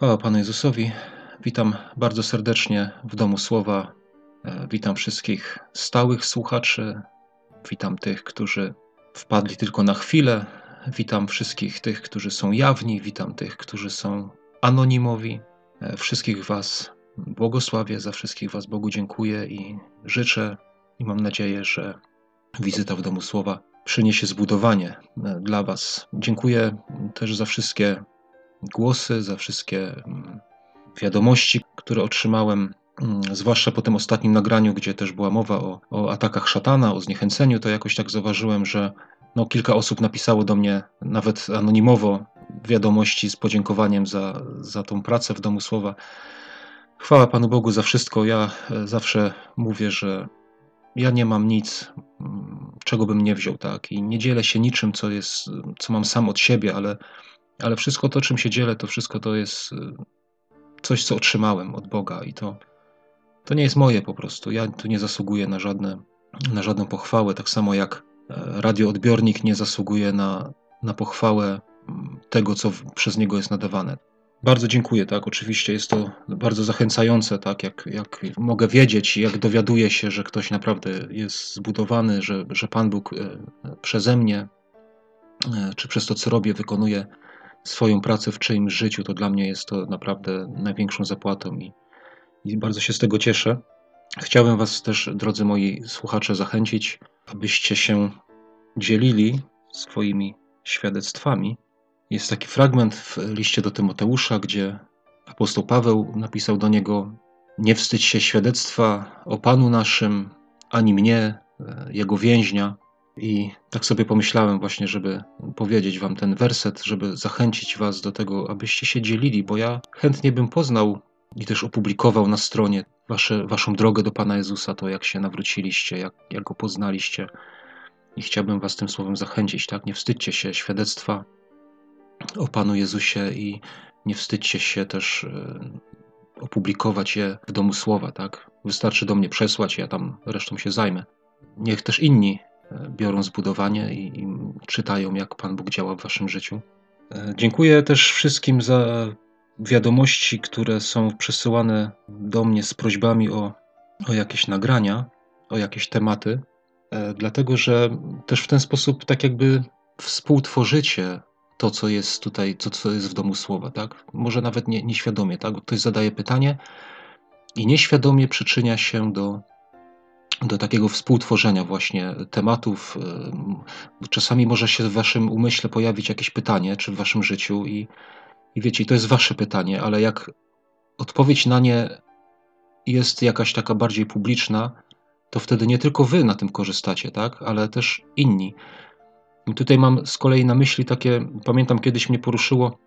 Chwała Panu Jezusowi. Witam bardzo serdecznie w Domu Słowa. E, witam wszystkich stałych słuchaczy. Witam tych, którzy wpadli tylko na chwilę. Witam wszystkich tych, którzy są jawni. Witam tych, którzy są anonimowi. E, wszystkich Was błogosławię, za wszystkich Was Bogu dziękuję i życzę i mam nadzieję, że wizyta w Domu Słowa przyniesie zbudowanie e, dla Was. Dziękuję też za wszystkie głosy, za wszystkie mm, wiadomości, które otrzymałem, mm, zwłaszcza po tym ostatnim nagraniu, gdzie też była mowa o, o atakach szatana, o zniechęceniu, to jakoś tak zauważyłem, że no, kilka osób napisało do mnie nawet anonimowo wiadomości z podziękowaniem za, za tą pracę w Domu Słowa. Chwała Panu Bogu za wszystko. Ja e, zawsze mówię, że ja nie mam nic, mm, czego bym nie wziął, tak? I nie dzielę się niczym, co jest, co mam sam od siebie, ale ale wszystko to, czym się dzielę, to wszystko to jest y, coś, co otrzymałem od Boga i to, to nie jest moje po prostu. Ja tu nie zasługuję na, żadne, na żadną pochwałę, tak samo jak e, radioodbiornik nie zasługuje na, na pochwałę tego, co przez niego jest nadawane. Bardzo dziękuję, tak. Oczywiście jest to bardzo zachęcające, tak, jak, jak mogę wiedzieć, jak dowiaduję się, że ktoś naprawdę jest zbudowany, że, że Pan Bóg e, przeze mnie, e, czy przez to, co robię, wykonuje swoją pracę w czyimś życiu, to dla mnie jest to naprawdę największą zapłatą i, i bardzo się z tego cieszę. Chciałem Was też, drodzy moi słuchacze, zachęcić, abyście się dzielili swoimi świadectwami. Jest taki fragment w liście do Tymoteusza, gdzie apostoł Paweł napisał do niego: Nie wstydź się świadectwa o Panu naszym, ani mnie, e, jego więźnia, i tak sobie pomyślałem właśnie, żeby powiedzieć wam ten werset, żeby zachęcić was do tego, abyście się dzielili, bo ja chętnie bym poznał i też opublikował na stronie wasze, waszą drogę do Pana Jezusa, to jak się nawróciliście, jak, jak Go poznaliście. I chciałbym was tym słowem zachęcić, tak? Nie wstydźcie się świadectwa o Panu Jezusie i nie wstydźcie się też e, opublikować je w domu słowa, tak? Wystarczy do mnie przesłać, ja tam resztą się zajmę. Niech też inni biorą zbudowanie i, i czytają, jak Pan Bóg działa w Waszym życiu. E, dziękuję też wszystkim za wiadomości, które są przesyłane do mnie z prośbami o, o jakieś nagrania, o jakieś tematy, e, dlatego że też w ten sposób tak jakby współtworzycie to, co jest tutaj, to, co jest w domu słowa, tak? Może nawet nie, nieświadomie, tak? Ktoś zadaje pytanie i nieświadomie przyczynia się do do takiego współtworzenia właśnie tematów. Czasami może się w waszym umyśle pojawić jakieś pytanie, czy w waszym życiu i, i wiecie, to jest wasze pytanie, ale jak odpowiedź na nie jest jakaś taka bardziej publiczna, to wtedy nie tylko wy na tym korzystacie, tak, ale też inni. I tutaj mam z kolei na myśli takie, pamiętam kiedyś mnie poruszyło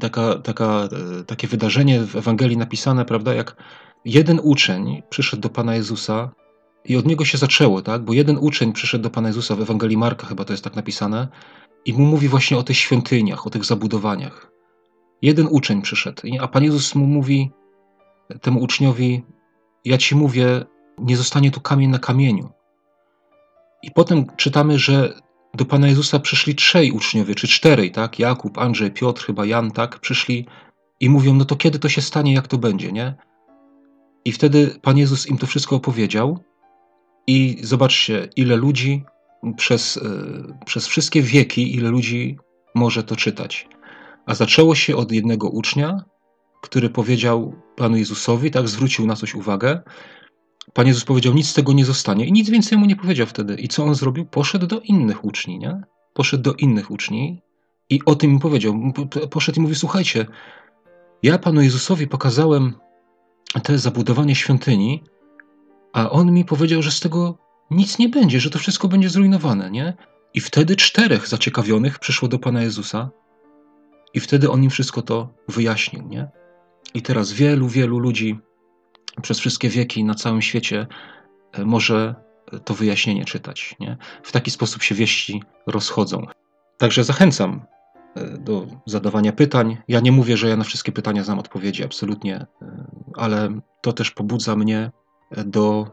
taka, taka, e, takie wydarzenie w Ewangelii napisane, prawda, jak jeden uczeń przyszedł do Pana Jezusa i od niego się zaczęło, tak? Bo jeden uczeń przyszedł do Pana Jezusa w Ewangelii Marka, chyba to jest tak napisane, i mu mówi właśnie o tych świątyniach, o tych zabudowaniach. Jeden uczeń przyszedł, a Pan Jezus mu mówi temu uczniowi: Ja ci mówię, nie zostanie tu kamień na kamieniu. I potem czytamy, że do Pana Jezusa przyszli trzej uczniowie, czy czterej, tak? Jakub, Andrzej, Piotr, chyba Jan, tak? Przyszli i mówią: No to kiedy to się stanie, jak to będzie, nie? I wtedy Pan Jezus im to wszystko opowiedział. I zobaczcie, ile ludzi przez, e, przez wszystkie wieki, ile ludzi może to czytać. A zaczęło się od jednego ucznia, który powiedział Panu Jezusowi, tak, zwrócił na coś uwagę. Pan Jezus powiedział, nic z tego nie zostanie i nic więcej mu nie powiedział wtedy. I co on zrobił? Poszedł do innych uczni, nie? Poszedł do innych uczni i o tym im powiedział. Poszedł i mówi, słuchajcie, ja Panu Jezusowi pokazałem te zabudowanie świątyni, a on mi powiedział, że z tego nic nie będzie, że to wszystko będzie zrujnowane, nie? I wtedy czterech zaciekawionych przyszło do Pana Jezusa i wtedy on im wszystko to wyjaśnił, nie? I teraz wielu, wielu ludzi przez wszystkie wieki na całym świecie e, może to wyjaśnienie czytać, nie? W taki sposób się wieści rozchodzą. Także zachęcam e, do zadawania pytań. Ja nie mówię, że ja na wszystkie pytania znam odpowiedzi, absolutnie, e, ale to też pobudza mnie do,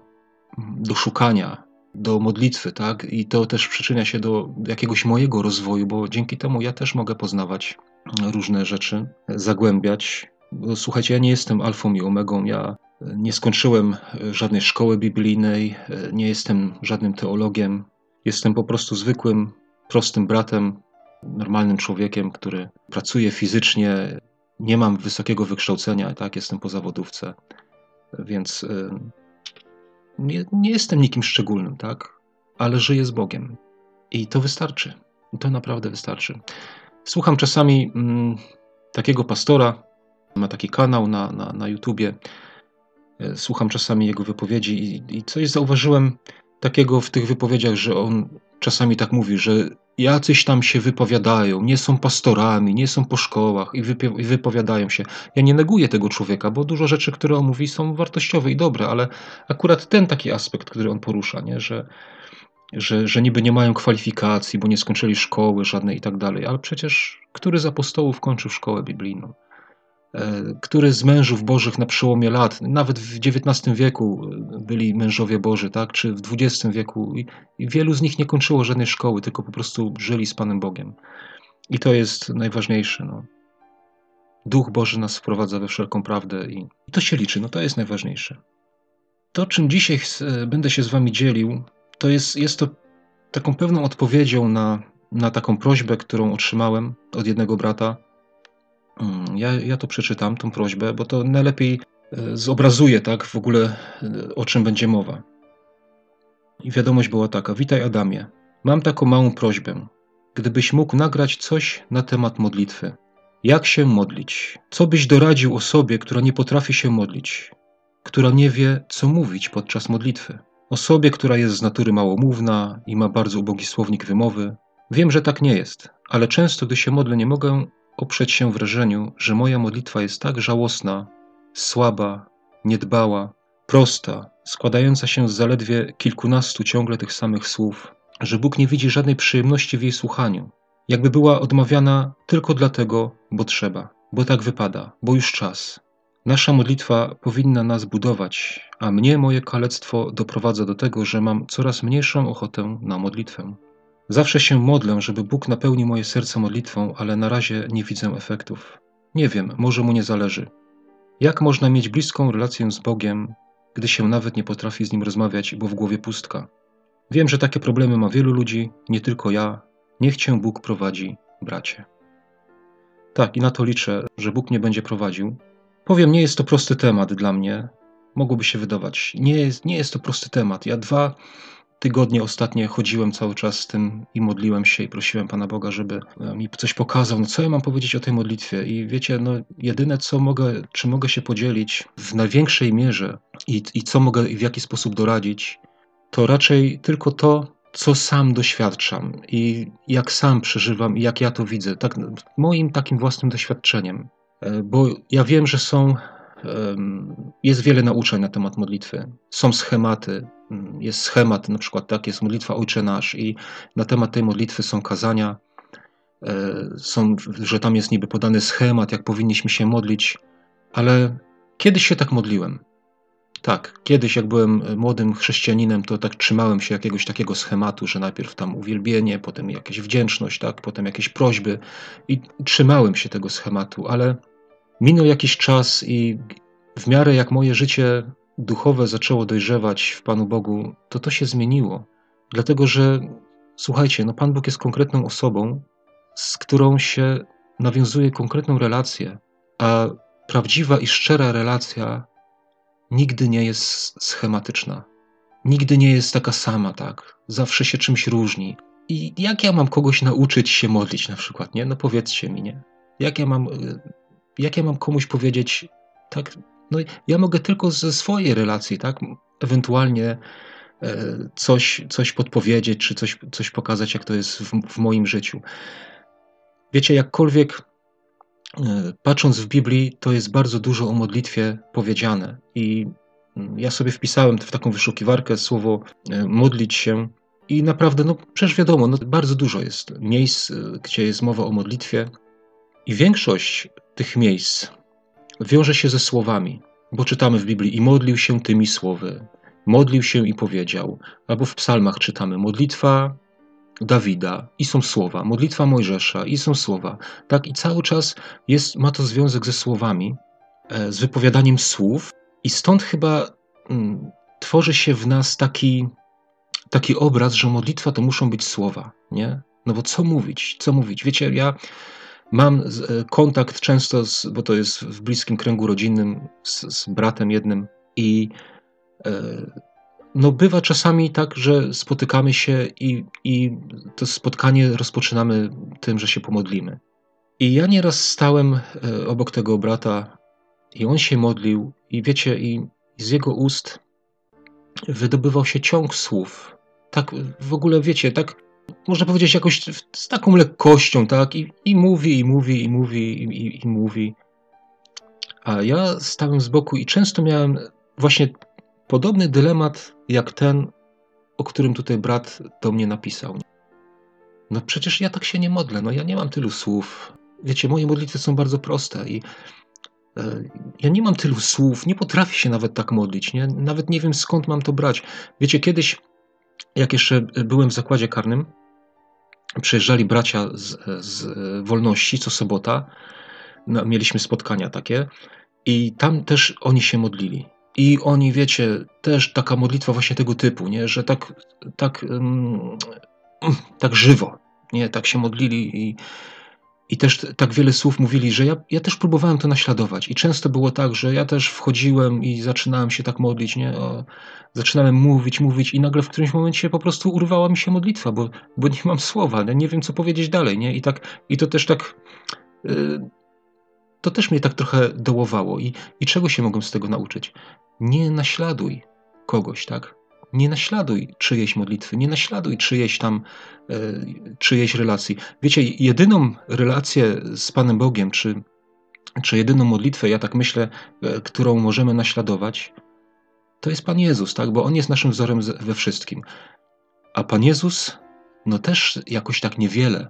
do szukania, do modlitwy, tak? I to też przyczynia się do jakiegoś mojego rozwoju, bo dzięki temu ja też mogę poznawać różne rzeczy, zagłębiać. Bo, słuchajcie, ja nie jestem alfą i omegą, ja nie skończyłem żadnej szkoły biblijnej, nie jestem żadnym teologiem. Jestem po prostu zwykłym, prostym bratem, normalnym człowiekiem, który pracuje fizycznie. Nie mam wysokiego wykształcenia, tak, jestem po zawodówce, więc y, nie, nie jestem nikim szczególnym, tak, ale żyję z Bogiem. I to wystarczy. I to naprawdę wystarczy. Słucham czasami mm, takiego pastora, ma taki kanał na, na, na YouTubie. E, słucham czasami jego wypowiedzi i, i coś zauważyłem takiego w tych wypowiedziach, że on czasami tak mówi, że jacyś tam się wypowiadają, nie są pastorami, nie są po szkołach i, i wypowiadają się. Ja nie neguję tego człowieka, bo dużo rzeczy, które on mówi, są wartościowe i dobre, ale akurat ten taki aspekt, który on porusza, nie? Że, że, że niby nie mają kwalifikacji, bo nie skończyli szkoły żadnej i tak dalej, ale przecież który z apostołów kończył szkołę biblijną? E, który z mężów bożych na przełomie lat, nawet w XIX wieku byli mężowie Boży, tak? czy w XX wieku, i, wielu z nich nie kończyło żadnej szkoły, tylko po prostu żyli z Panem Bogiem. I to jest najważniejsze. No. Duch Boży nas wprowadza we wszelką prawdę i, i to się liczy, no to jest najważniejsze. To, czym dzisiaj będę się z Wami dzielił, to jest, jest to taką pewną odpowiedzią na, na taką prośbę, którą otrzymałem od jednego brata. Mm, ja, ja to przeczytam, tą prośbę, bo to najlepiej e, zobrazuje tak w ogóle e, o czym będzie mowa. I wiadomość była taka: Witaj Adamie. Mam taką małą prośbę. Gdybyś mógł nagrać coś na temat modlitwy. Jak się modlić? Co byś doradził osobie, która nie potrafi się modlić, która nie wie, co mówić podczas modlitwy? Osobie, która jest z natury małomówna i ma bardzo ubogi słownik wymowy. Wiem, że tak nie jest, ale często, gdy się modlę, nie mogę oprzeć się wrażeniu, że moja modlitwa jest tak żałosna, słaba, niedbała, prosta, składająca się z zaledwie kilkunastu ciągle tych samych słów, że Bóg nie widzi żadnej przyjemności w jej słuchaniu, jakby była odmawiana tylko dlatego, bo trzeba, bo tak wypada, bo już czas. Nasza modlitwa powinna nas budować, a mnie moje kalectwo doprowadza do tego, że mam coraz mniejszą ochotę na modlitwę. Zawsze się modlę, żeby Bóg napełnił moje serce modlitwą, ale na razie nie widzę efektów. Nie wiem, może mu nie zależy. Jak można mieć bliską relację z Bogiem, gdy się nawet nie potrafi z nim rozmawiać, bo w głowie pustka? Wiem, że takie problemy ma wielu ludzi, nie tylko ja. Niech cię Bóg prowadzi, bracie. Tak, i na to liczę, że Bóg mnie będzie prowadził. Powiem, nie jest to prosty temat dla mnie. Mogłoby się wydawać. Nie jest, nie jest to prosty temat. Ja dwa tygodnie ostatnie chodziłem cały czas z tym i modliłem się i prosiłem Pana Boga, żeby e, mi coś pokazał, no co ja mam powiedzieć o tej modlitwie. I wiecie, no jedyne co mogę, czy mogę się podzielić w największej mierze i, i co mogę i w jaki sposób doradzić, to raczej tylko to, co sam doświadczam i jak sam przeżywam i jak ja to widzę, tak moim takim własnym doświadczeniem. E, bo ja wiem, że są jest wiele nauczeń na temat modlitwy. Są schematy. Jest schemat, na przykład tak, jest modlitwa Ojcze Nasz i na temat tej modlitwy są kazania. E, są, że tam jest niby podany schemat, jak powinniśmy się modlić, ale kiedyś się tak modliłem. Tak, kiedyś jak byłem młodym chrześcijaninem, to tak trzymałem się jakiegoś takiego schematu, że najpierw tam uwielbienie, potem jakaś wdzięczność, tak, potem jakieś prośby i trzymałem się tego schematu, ale Minął jakiś czas i w miarę jak moje życie duchowe zaczęło dojrzewać w Panu Bogu, to to się zmieniło. Dlatego, że słuchajcie, no Pan Bóg jest konkretną osobą, z którą się nawiązuje konkretną relację, a prawdziwa i szczera relacja nigdy nie jest schematyczna. Nigdy nie jest taka sama, tak? Zawsze się czymś różni. I jak ja mam kogoś nauczyć się modlić na przykład, nie? No powiedzcie mi, nie? Jak ja mam jak ja mam komuś powiedzieć, tak, no ja mogę tylko ze swojej relacji, tak, ewentualnie e, coś, coś podpowiedzieć, czy coś, coś pokazać, jak to jest w, w moim życiu. Wiecie, jakkolwiek e, patrząc w Biblii, to jest bardzo dużo o modlitwie powiedziane. I mm, ja sobie wpisałem w taką wyszukiwarkę słowo e, modlić się. I naprawdę, no przecież wiadomo, no, bardzo dużo jest miejsc, gdzie jest mowa o modlitwie. I większość tych miejsc wiąże się ze słowami, bo czytamy w Biblii i modlił się tymi słowy, modlił się i powiedział, albo w psalmach czytamy modlitwa Dawida i są słowa, modlitwa Mojżesza i są słowa. Tak, i cały czas jest, ma to związek ze słowami, e, z wypowiadaniem słów, i stąd chyba mm, tworzy się w nas taki, taki obraz, że modlitwa to muszą być słowa, nie? No bo co mówić? Co mówić? Wiecie, ja mam e, kontakt często, z, bo to jest w bliskim kręgu rodzinnym, z, z bratem jednym i e, no bywa czasami tak, że spotykamy się i, i to spotkanie rozpoczynamy tym, że się pomodlimy. I ja nieraz stałem e, obok tego brata i on się modlił i wiecie, i z jego ust wydobywał się ciąg słów. Tak w ogóle, wiecie, tak można powiedzieć jakoś z taką lekkością, tak? I, i mówi, i mówi, i mówi, i, i mówi. A ja stałem z boku i często miałem właśnie podobny dylemat jak ten, o którym tutaj brat do mnie napisał. No przecież ja tak się nie modlę, no ja nie mam tylu słów. Wiecie, moje modlitwy są bardzo proste i e, ja nie mam tylu słów, nie potrafię się nawet tak modlić, nie? nawet nie wiem skąd mam to brać. Wiecie, kiedyś, jak jeszcze byłem w zakładzie karnym, przyjeżdżali bracia z, z wolności co sobota, no, mieliśmy spotkania takie i tam też oni się modlili. I oni, wiecie, też taka modlitwa właśnie tego typu, nie? że tak, tak, um, tak żywo, nie? tak się modlili i, i też tak wiele słów mówili, że ja, ja też próbowałem to naśladować. I często było tak, że ja też wchodziłem i zaczynałem się tak modlić, nie? O, zaczynałem mówić, mówić i nagle w którymś momencie po prostu urwała mi się modlitwa, bo, bo nie mam słowa, nie, nie wiem co powiedzieć dalej, nie? I, tak, i to też tak... Yy, to też mnie tak trochę dołowało. I, I czego się mogłem z tego nauczyć? Nie naśladuj kogoś, tak? Nie naśladuj czyjejś modlitwy, nie naśladuj czyjejś tam, e, czyjejś relacji. Wiecie, jedyną relację z Panem Bogiem, czy, czy jedyną modlitwę, ja tak myślę, e, którą możemy naśladować, to jest Pan Jezus, tak? Bo On jest naszym wzorem we wszystkim. A Pan Jezus, no też jakoś tak niewiele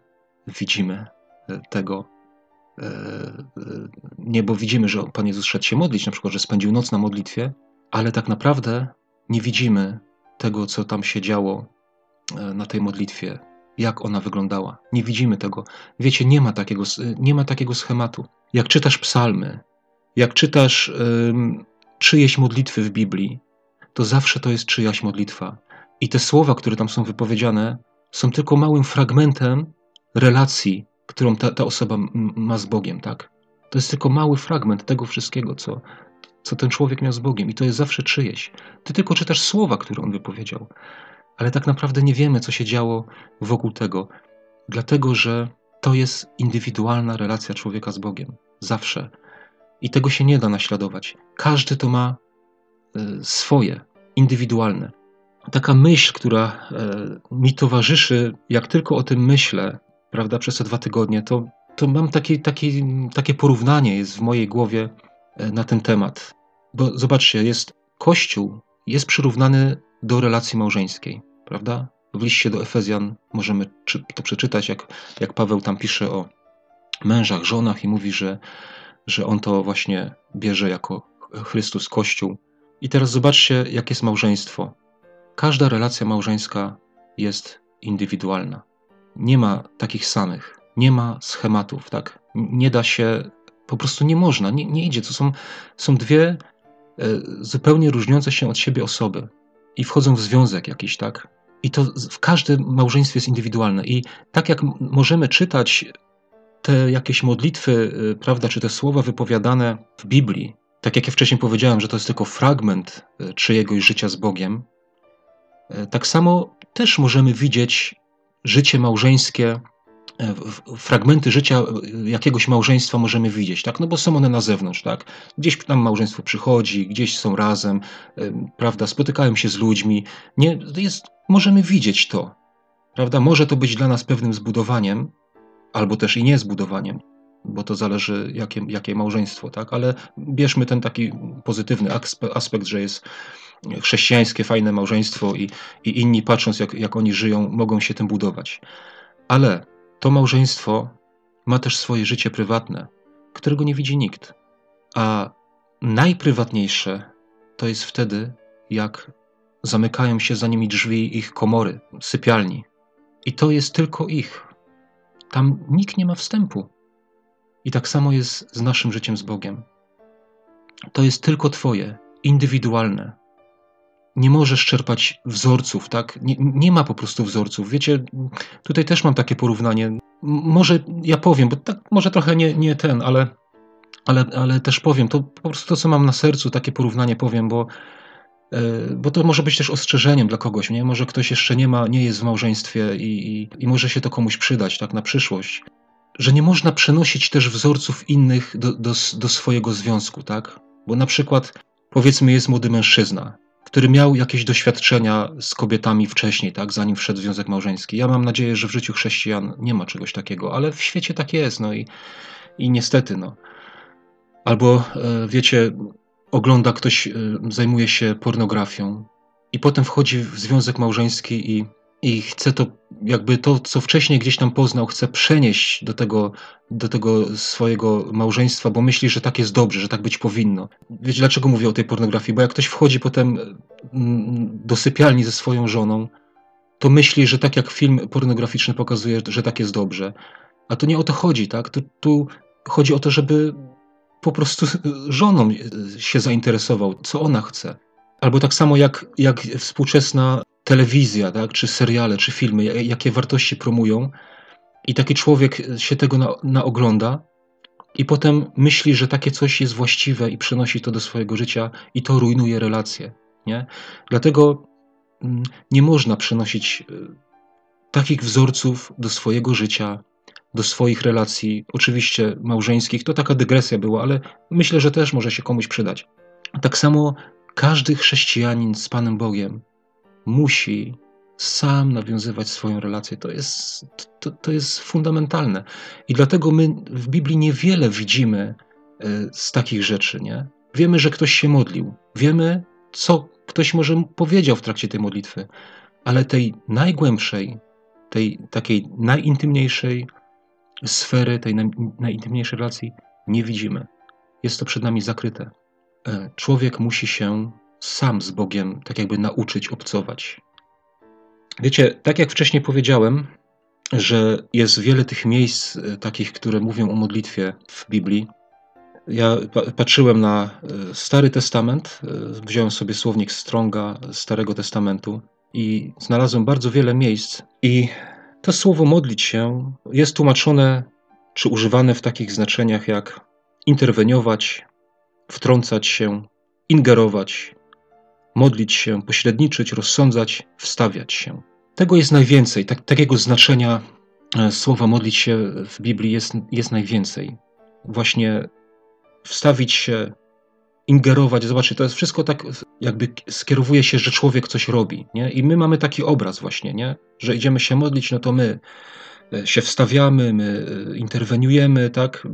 widzimy e, tego, nie, bo widzimy, że Pan Jezus szedł się modlić, na przykład, że spędził noc na modlitwie, ale tak naprawdę nie widzimy tego, co tam się działo e, na tej modlitwie, jak ona wyglądała. Nie widzimy tego. Wiecie, nie ma takiego, nie ma takiego schematu. Jak czytasz psalmy, jak czytasz czyjeś modlitwy w Biblii, to zawsze to jest czyjaś modlitwa. I te słowa, które tam są wypowiedziane, są tylko małym fragmentem relacji którą ta, ta osoba ma z Bogiem, tak? To jest tylko mały fragment tego wszystkiego, co, co ten człowiek miał z Bogiem, i to jest zawsze czyjeś. Ty tylko czytasz słowa, które on wypowiedział, ale tak naprawdę nie wiemy, co się działo wokół tego, dlatego że to jest indywidualna relacja człowieka z Bogiem. Zawsze. I tego się nie da naśladować. Każdy to ma y, swoje, indywidualne. Taka myśl, która y, mi towarzyszy, jak tylko o tym myślę, prawda, przez te dwa tygodnie, to, to mam takie, takie, takie porównanie jest w mojej głowie e, na ten temat. Bo zobaczcie, jest Kościół jest przyrównany do relacji małżeńskiej, prawda? W liście do Efezjan możemy to przeczytać, jak, jak Paweł tam pisze o mężach, żonach i mówi, że, że on to właśnie bierze jako Chrystus Kościół. I teraz zobaczcie, jak jest małżeństwo. Każda relacja małżeńska jest indywidualna nie ma takich samych, nie ma schematów, tak? Nie da się, po prostu nie można, nie, nie idzie. To są, są dwie e, zupełnie różniące się od siebie osoby i wchodzą w związek jakiś, tak? I to w każdym małżeństwie jest indywidualne. I tak jak możemy czytać te jakieś modlitwy, e, prawda, czy te słowa wypowiadane w Biblii, tak jak ja wcześniej powiedziałem, że to jest tylko fragment e, czyjegoś życia z Bogiem, tak samo też możemy widzieć życie małżeńskie, fragmenty życia e, jakiegoś małżeństwa możemy widzieć, tak? No bo są one na zewnątrz, tak? Gdzieś tam małżeństwo przychodzi, gdzieś są razem, e, prawda? Spotykają się z ludźmi. Nie, jest, możemy widzieć to, prawda? Może to być dla nas pewnym zbudowaniem, albo też i nie zbudowaniem, bo to zależy jakie, jakie małżeństwo, tak? Ale bierzmy ten taki pozytywny aspekt, że jest chrześcijańskie, fajne małżeństwo i, i inni patrząc, jak, jak oni żyją, mogą się tym budować. Ale to małżeństwo ma też swoje życie prywatne, którego nie widzi nikt. A najprywatniejsze to jest wtedy, jak zamykają się za nimi drzwi ich komory, sypialni. I to jest tylko ich. Tam nikt nie ma wstępu. I tak samo jest z naszym życiem z Bogiem. To jest tylko Twoje, indywidualne. Nie możesz czerpać wzorców, tak? Nie, nie ma po prostu wzorców. Wiecie, tutaj też mam takie porównanie. Może ja powiem, bo tak może trochę nie, nie ten, ale, ale, ale też powiem. To po prostu to, co mam na sercu, takie porównanie powiem, bo e, bo to może być też ostrzeżeniem dla kogoś, nie? Może ktoś jeszcze nie ma, nie jest w małżeństwie i, i, i, może się to komuś przydać, tak, na przyszłość. Że nie można przenosić też wzorców innych do, do, do swojego związku, tak? Bo na przykład, powiedzmy, jest młody mężczyzna, który miał jakieś doświadczenia z kobietami wcześniej, tak, zanim wszedł w związek małżeński. Ja mam nadzieję, że w życiu chrześcijan nie ma czegoś takiego, ale w świecie tak jest, no i, i niestety, no. Albo, e, wiecie, ogląda ktoś, e, zajmuje się pornografią i potem wchodzi w związek małżeński i i chce to, jakby to, co wcześniej gdzieś tam poznał, chce przenieść do tego, do tego swojego małżeństwa, bo myśli, że tak jest dobrze, że tak być powinno. Wiecie, dlaczego mówię o tej pornografii? Bo jak ktoś wchodzi potem mm, do sypialni ze swoją żoną, to myśli, że tak jak film pornograficzny pokazuje, że tak jest dobrze. A to nie o to chodzi, tak? Tu, tu chodzi o to, żeby po prostu żoną się zainteresował, co ona chce. Albo tak samo jak, jak współczesna telewizja, tak, czy seriale, czy filmy, jakie wartości promują, i taki człowiek się tego na, naogląda, i potem myśli, że takie coś jest właściwe i przenosi to do swojego życia, i to rujnuje relacje. Nie? Dlatego mm, nie można przenosić e, takich wzorców do swojego życia, do swoich relacji, oczywiście małżeńskich. To taka dygresja była, ale myślę, że też może się komuś przydać. Tak samo każdy chrześcijanin z Panem Bogiem musi sam nawiązywać swoją relację. To jest, to, to jest fundamentalne. I dlatego my w Biblii niewiele widzimy e, z takich rzeczy. Nie? Wiemy, że ktoś się modlił. Wiemy, co ktoś może powiedział w trakcie tej modlitwy, ale tej najgłębszej, tej takiej najintymniejszej sfery, tej najintymniejszej relacji nie widzimy. Jest to przed nami zakryte. E, człowiek musi się sam z Bogiem tak jakby nauczyć obcować. Wiecie, tak jak wcześniej powiedziałem, że jest wiele tych miejsc e, takich, które mówią o modlitwie w Biblii. Ja patrzyłem na e, Stary Testament, wziąłem sobie słownik Stronga Starego Testamentu i znalazłem bardzo wiele miejsc. I to słowo modlić się jest tłumaczone czy używane w takich znaczeniach jak interweniować, wtrącać się, ingerować, modlić się, pośredniczyć, rozsądzać, wstawiać się. Tego jest najwięcej, tak, takiego znaczenia e, słowa modlić się w Biblii jest, jest najwięcej. Właśnie wstawić się, ingerować, zobaczcie, to jest wszystko tak, jakby skierowuje się, że człowiek coś robi, nie? I my mamy taki obraz właśnie, nie? Że idziemy się modlić, no to my e, się wstawiamy, my e, interweniujemy, tak?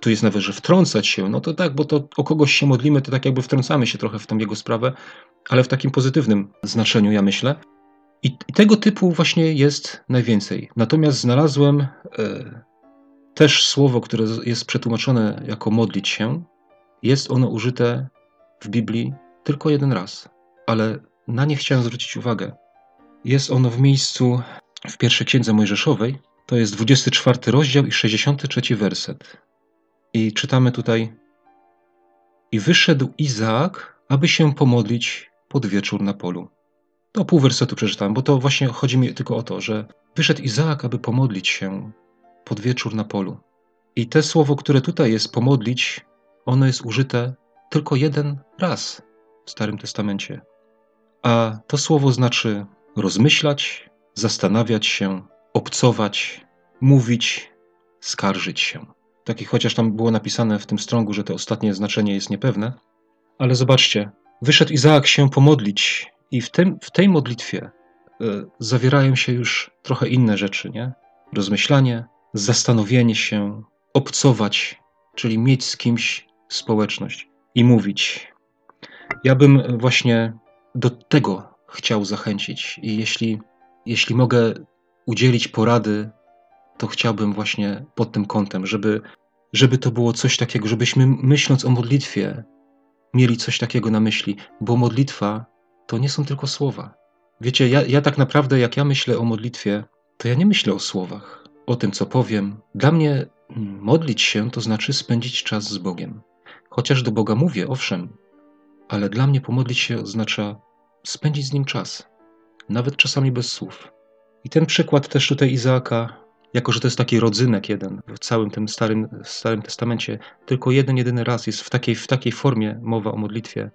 Tu jest nawet, że wtrącać się, no to tak, bo to o kogoś się modlimy, to tak jakby wtrącamy się trochę w tą jego sprawę, ale w takim pozytywnym znaczeniu, ja myślę. I, i tego typu właśnie jest najwięcej. Natomiast znalazłem e, też słowo, które jest przetłumaczone jako modlić się. Jest ono użyte w Biblii tylko jeden raz, ale na nie chciałem zwrócić uwagę. Jest ono w miejscu w pierwszej księdze Mojżeszowej, to jest 24 rozdział i 63 werset. I czytamy tutaj: I wyszedł Izaak, aby się pomodlić pod wieczór na polu. To pół wersetu przeczytałem, bo to właśnie chodzi mi tylko o to, że wyszedł Izaak, aby pomodlić się pod wieczór na polu. I te słowo, które tutaj jest pomodlić, ono jest użyte tylko jeden raz w Starym Testamencie. A to słowo znaczy rozmyślać, zastanawiać się, obcować, mówić, skarżyć się. Taki, chociaż tam było napisane w tym strągu, że to ostatnie znaczenie jest niepewne. Ale zobaczcie, wyszedł Izaak się pomodlić, i w, tym, w tej modlitwie y, zawierają się już trochę inne rzeczy, nie? Rozmyślanie, zastanowienie się, obcować, czyli mieć z kimś społeczność i mówić. Ja bym właśnie do tego chciał zachęcić. I jeśli, jeśli mogę udzielić porady to chciałbym właśnie pod tym kątem, żeby, żeby to było coś takiego, żebyśmy myśląc o modlitwie, mieli coś takiego na myśli, bo modlitwa to nie są tylko słowa. Wiecie, ja, ja tak naprawdę, jak ja myślę o modlitwie, to ja nie myślę o słowach, o tym, co powiem. Dla mnie modlić się to znaczy spędzić czas z Bogiem. Chociaż do Boga mówię, owszem, ale dla mnie pomodlić się oznacza spędzić z Nim czas, nawet czasami bez słów. I ten przykład też tutaj Izaaka, jako że to jest taki rodzynek jeden w całym tym starym, starym testamencie, tylko jeden, jedyny raz jest w takiej, w takiej formie mowa o modlitwie,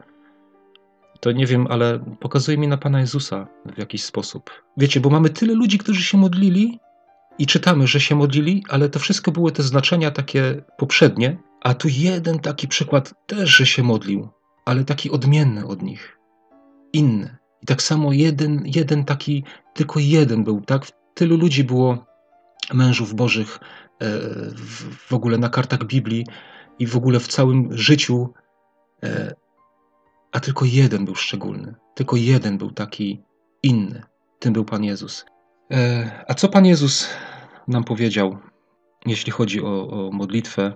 to nie wiem, ale pokazuje mi na Pana Jezusa w jakiś sposób. Wiecie, bo mamy tyle ludzi, którzy się modlili i czytamy, że się modlili, ale to wszystko były te znaczenia takie poprzednie, a tu jeden taki przykład też, że się modlił, ale taki odmienny od nich, inny. I tak samo jeden, jeden taki, tylko jeden był, tak? Tylu ludzi było mężów bożych e, w ogóle na kartach Biblii i w ogóle w całym życiu, e, a tylko jeden był szczególny. Tylko jeden był taki inny. Tym był Pan Jezus. E, a co Pan Jezus nam powiedział, jeśli chodzi o, o modlitwę?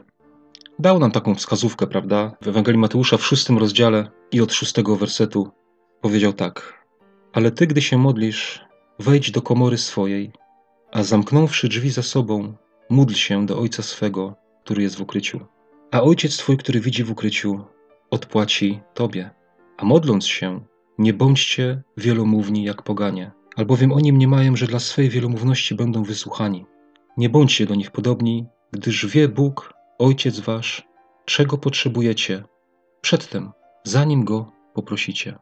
Dał nam taką wskazówkę, prawda? W Ewangelii Mateusza w szóstym rozdziale i od szóstego wersetu powiedział tak. Ale ty, gdy się modlisz, wejdź do komory swojej, a zamknąwszy drzwi za sobą, módl się do Ojca swego, który jest w ukryciu. A Ojciec Twój, który widzi w ukryciu, odpłaci Tobie. A modląc się, nie bądźcie wielomówni jak poganie, albowiem oni mniemają, że dla swej wielomówności będą wysłuchani. Nie bądźcie do nich podobni, gdyż wie Bóg, Ojciec Wasz, czego potrzebujecie, przedtem, zanim Go poprosicie.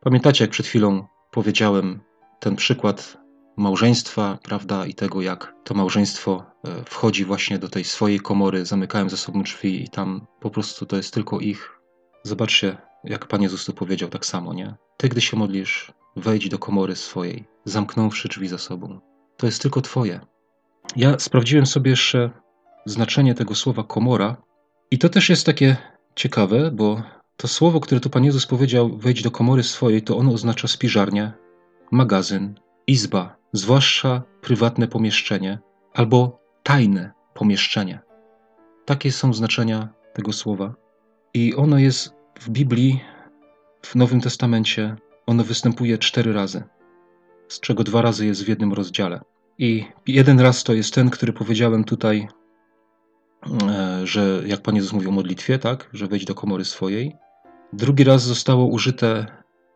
Pamiętacie, jak przed chwilą powiedziałem ten przykład małżeństwa, prawda, i tego, jak to małżeństwo e, wchodzi właśnie do tej swojej komory, zamykają za sobą drzwi i tam po prostu to jest tylko ich. Zobaczcie, jak Pan Jezus tu powiedział tak samo, nie? Ty, gdy się modlisz, wejdź do komory swojej, zamknąwszy drzwi za sobą. To jest tylko Twoje. Ja sprawdziłem sobie jeszcze znaczenie tego słowa komora i to też jest takie ciekawe, bo to słowo, które tu Pan Jezus powiedział, wejdź do komory swojej, to ono oznacza spiżarnię, magazyn, izba, zwłaszcza prywatne pomieszczenie albo tajne pomieszczenie. Takie są znaczenia tego słowa. I ono jest w Biblii, w Nowym Testamencie, ono występuje cztery razy, z czego dwa razy jest w jednym rozdziale. I jeden raz to jest ten, który powiedziałem tutaj, e, że jak Pan Jezus mówił o modlitwie, tak, że wejdź do komory swojej. Drugi raz zostało użyte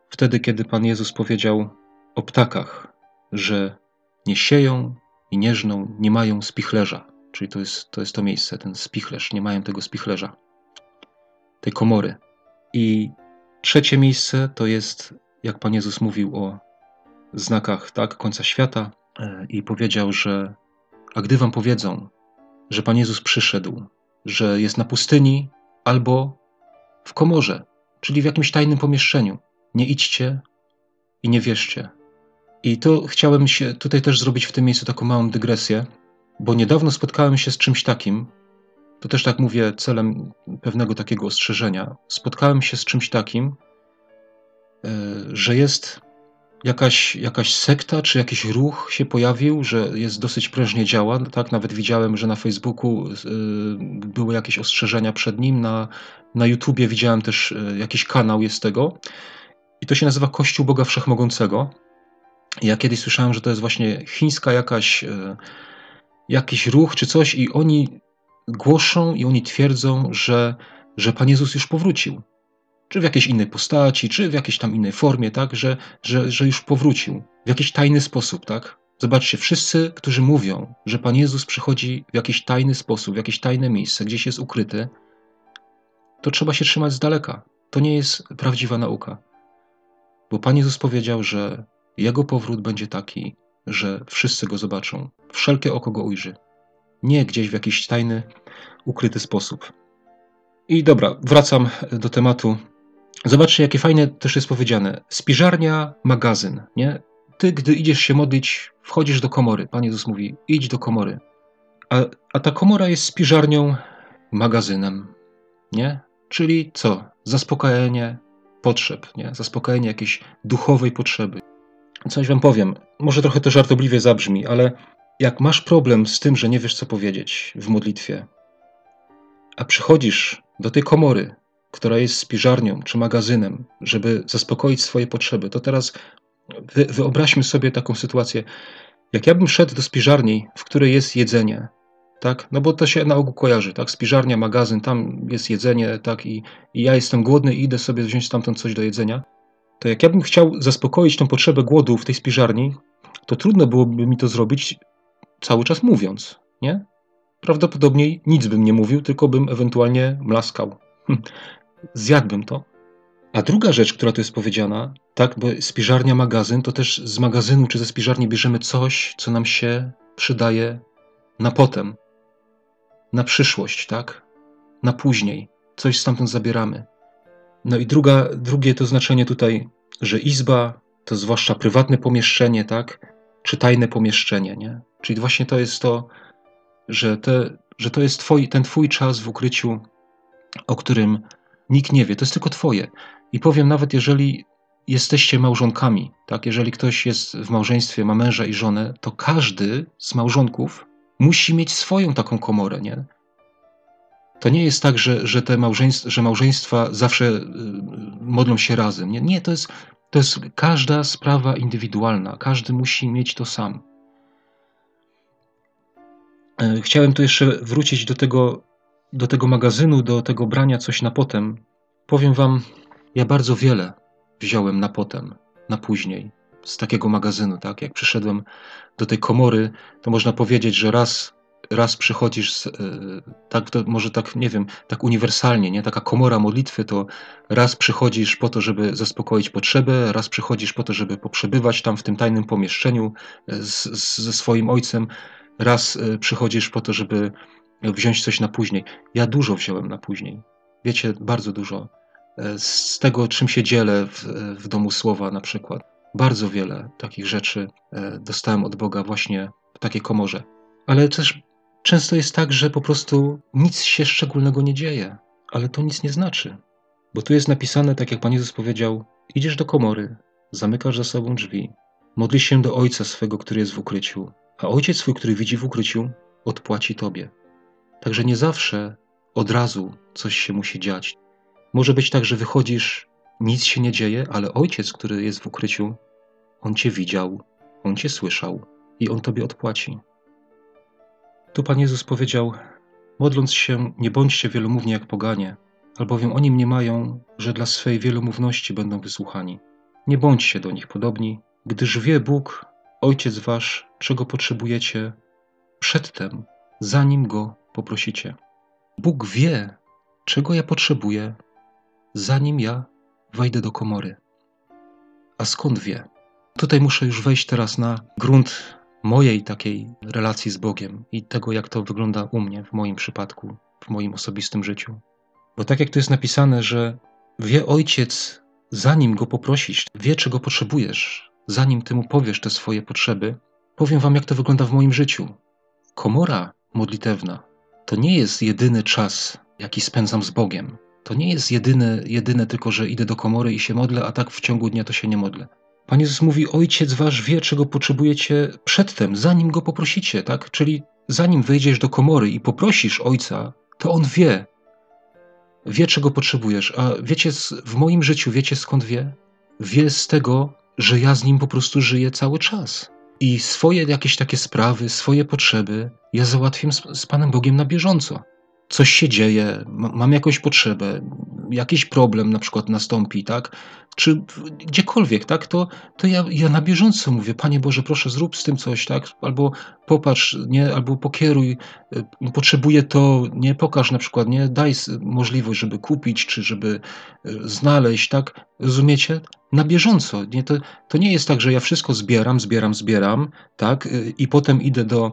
wtedy, kiedy Pan Jezus powiedział o ptakach, że nie sieją i nie żną, nie mają spichlerza. Czyli to jest, to jest to miejsce, ten spichlerz, nie mają tego spichlerza, tej komory. I trzecie miejsce to jest, jak Pan Jezus mówił o znakach tak, końca świata e, i powiedział, że a gdy wam powiedzą, że Pan Jezus przyszedł, że jest na pustyni albo w komorze, czyli w jakimś tajnym pomieszczeniu, nie idźcie i nie wierzcie, i to chciałem się tutaj też zrobić w tym miejscu taką małą dygresję, bo niedawno spotkałem się z czymś takim, to też tak mówię celem pewnego takiego ostrzeżenia. Spotkałem się z czymś takim, e, że jest jakaś, jakaś sekta czy jakiś ruch się pojawił, że jest dosyć prężnie działa. Tak, nawet widziałem, że na Facebooku e, były jakieś ostrzeżenia przed nim, na, na YouTubie widziałem też e, jakiś kanał jest tego. I to się nazywa Kościół Boga Wszechmogącego. Ja kiedyś słyszałem, że to jest właśnie chińska jakaś, e, jakiś ruch czy coś i oni głoszą i oni twierdzą, że, że Pan Jezus już powrócił. Czy w jakiejś innej postaci, czy w jakiejś tam innej formie, tak? Że, że, że już powrócił. W jakiś tajny sposób, tak? Zobaczcie, wszyscy, którzy mówią, że Pan Jezus przychodzi w jakiś tajny sposób, w jakieś tajne miejsce, gdzieś jest ukryty, to trzeba się trzymać z daleka. To nie jest prawdziwa nauka. Bo Pan Jezus powiedział, że jego powrót będzie taki, że wszyscy go zobaczą, wszelkie oko go ujrzy. Nie gdzieś w jakiś tajny, ukryty sposób. I dobra, wracam do tematu. Zobaczcie, jakie fajne też jest powiedziane. Spiżarnia, magazyn, nie? Ty, gdy idziesz się modlić, wchodzisz do komory. Pan Jezus mówi, idź do komory. A, a ta komora jest spiżarnią, magazynem, nie? Czyli co? Zaspokajanie potrzeb, nie? Zaspokajanie jakiejś duchowej potrzeby. Coś wam powiem, może trochę to żartobliwie zabrzmi, ale jak masz problem z tym, że nie wiesz co powiedzieć w modlitwie, a przychodzisz do tej komory, która jest spiżarnią czy magazynem, żeby zaspokoić swoje potrzeby, to teraz wy, wyobraźmy sobie taką sytuację. Jak ja bym szedł do spiżarni, w której jest jedzenie, tak? No bo to się na ogół kojarzy, tak? Spiżarnia, magazyn, tam jest jedzenie, tak? I, I, ja jestem głodny i idę sobie wziąć stamtąd coś do jedzenia. To jak ja bym chciał zaspokoić tą potrzebę głodu w tej spiżarni, to trudno byłoby mi to zrobić cały czas mówiąc, nie? Prawdopodobnie nic bym nie mówił, tylko bym ewentualnie mlaskał. Hm. Zjadłbym to. A druga rzecz, która tu jest powiedziana, tak, bo spiżarnia, magazyn, to też z magazynu czy ze spiżarni bierzemy coś, co nam się przydaje na potem, na przyszłość, tak? Na później. Coś stamtąd zabieramy. No i druga, drugie to znaczenie tutaj, że izba to zwłaszcza prywatne pomieszczenie, tak? Czy tajne pomieszczenie, nie? Czyli właśnie to jest to, że, te, że to jest twoi, ten twój czas w ukryciu, o którym nikt nie wie, to jest tylko twoje. I powiem, nawet jeżeli jesteście małżonkami, tak? Jeżeli ktoś jest w małżeństwie, ma męża i żonę, to każdy z małżonków musi mieć swoją taką komorę, nie? To nie jest tak, że, że te małżeństwa, że małżeństwa zawsze y, modlą się razem. Nie, nie to, jest, to jest każda sprawa indywidualna. Każdy musi mieć to sam. E, chciałem tu jeszcze wrócić do tego, do tego magazynu, do tego brania coś na potem. Powiem Wam, ja bardzo wiele wziąłem na potem, na później, z takiego magazynu, tak? Jak przyszedłem do tej komory, to można powiedzieć, że raz, raz przychodzisz, z, e, tak, może tak, nie wiem, tak uniwersalnie, nie? Taka komora modlitwy to raz przychodzisz po to, żeby zaspokoić potrzebę, raz przychodzisz po to, żeby poprzebywać tam w tym tajnym pomieszczeniu e, z, z, ze swoim ojcem, raz e, przychodzisz po to, żeby wziąć coś na później. Ja dużo wziąłem na później. Wiecie, bardzo dużo. Z tego, czym się dzielę w, w domu słowa na przykład bardzo wiele takich rzeczy dostałem od Boga właśnie w takiej komorze. Ale też często jest tak, że po prostu nic się szczególnego nie dzieje, ale to nic nie znaczy. Bo tu jest napisane, tak jak Pan Jezus powiedział: idziesz do komory, zamykasz za sobą drzwi, modlisz się do Ojca swego, który jest w ukryciu, a Ojciec swój, który widzi w ukryciu, odpłaci Tobie. Także nie zawsze od razu coś się musi dziać. Może być tak, że wychodzisz, nic się nie dzieje, ale Ojciec, który jest w ukryciu, on cię widział, on cię słyszał i on tobie odpłaci. Tu Pan Jezus powiedział: Modląc się, nie bądźcie wielomówni jak poganie, albowiem oni mniemają, że dla swej wielomówności będą wysłuchani. Nie bądźcie do nich podobni, gdyż wie Bóg, Ojciec Wasz, czego potrzebujecie przedtem, zanim Go poprosicie. Bóg wie, czego ja potrzebuję, zanim ja wejdę do komory. A skąd wie? Tutaj muszę już wejść teraz na grunt mojej takiej relacji z Bogiem i tego, jak to wygląda u mnie, w moim przypadku, w moim osobistym życiu. Bo tak jak tu jest napisane, że wie ojciec, zanim go poprosisz, wie, czego potrzebujesz, zanim ty mu powiesz te swoje potrzeby, powiem wam, jak to wygląda w moim życiu. Komora modlitewna to nie jest jedyny czas, jaki spędzam z Bogiem. To nie jest jedyne, jedyne tylko, że idę do komory i się modlę, a tak w ciągu dnia to się nie modlę. Pan Jezus mówi: Ojciec wasz wie, czego potrzebujecie przedtem, zanim go poprosicie, tak? Czyli zanim wejdziesz do komory i poprosisz ojca, to on wie. Wie, czego potrzebujesz. A wiecie, w moim życiu, wiecie skąd wie? Wie z tego, że ja z nim po prostu żyję cały czas. I swoje jakieś takie sprawy, swoje potrzeby ja załatwiam z, z Panem Bogiem na bieżąco coś się dzieje, mam jakąś potrzebę, jakiś problem na przykład nastąpi, tak? Czy gdziekolwiek, tak? To, to ja, ja na bieżąco mówię, Panie Boże, proszę zrób z tym coś, tak? Albo popatrz, nie? Albo pokieruj, y, potrzebuję to, nie? Pokaż na przykład, nie? Daj możliwość, żeby kupić, czy żeby y, znaleźć, tak? Rozumiecie? Na bieżąco, nie? To, to nie jest tak, że ja wszystko zbieram, zbieram, zbieram, tak? Y, I potem idę do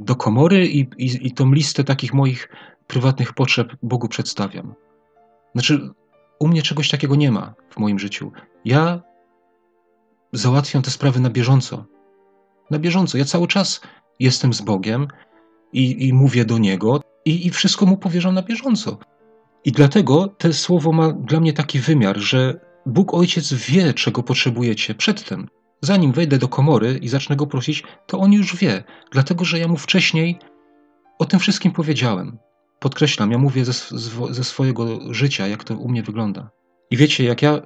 do komory i, i, i tą listę takich moich prywatnych potrzeb Bogu przedstawiam. Znaczy, u mnie czegoś takiego nie ma w moim życiu. Ja załatwiam te sprawy na bieżąco. Na bieżąco. Ja cały czas jestem z Bogiem i, i mówię do Niego i, i wszystko Mu powierzam na bieżąco. I dlatego to słowo ma dla mnie taki wymiar, że Bóg Ojciec wie, czego potrzebujecie przedtem zanim wejdę do komory i zacznę go prosić, to on już wie, dlatego że ja mu wcześniej o tym wszystkim powiedziałem. Podkreślam, ja mówię ze, ze swojego życia, jak to u mnie wygląda. I wiecie, jak ja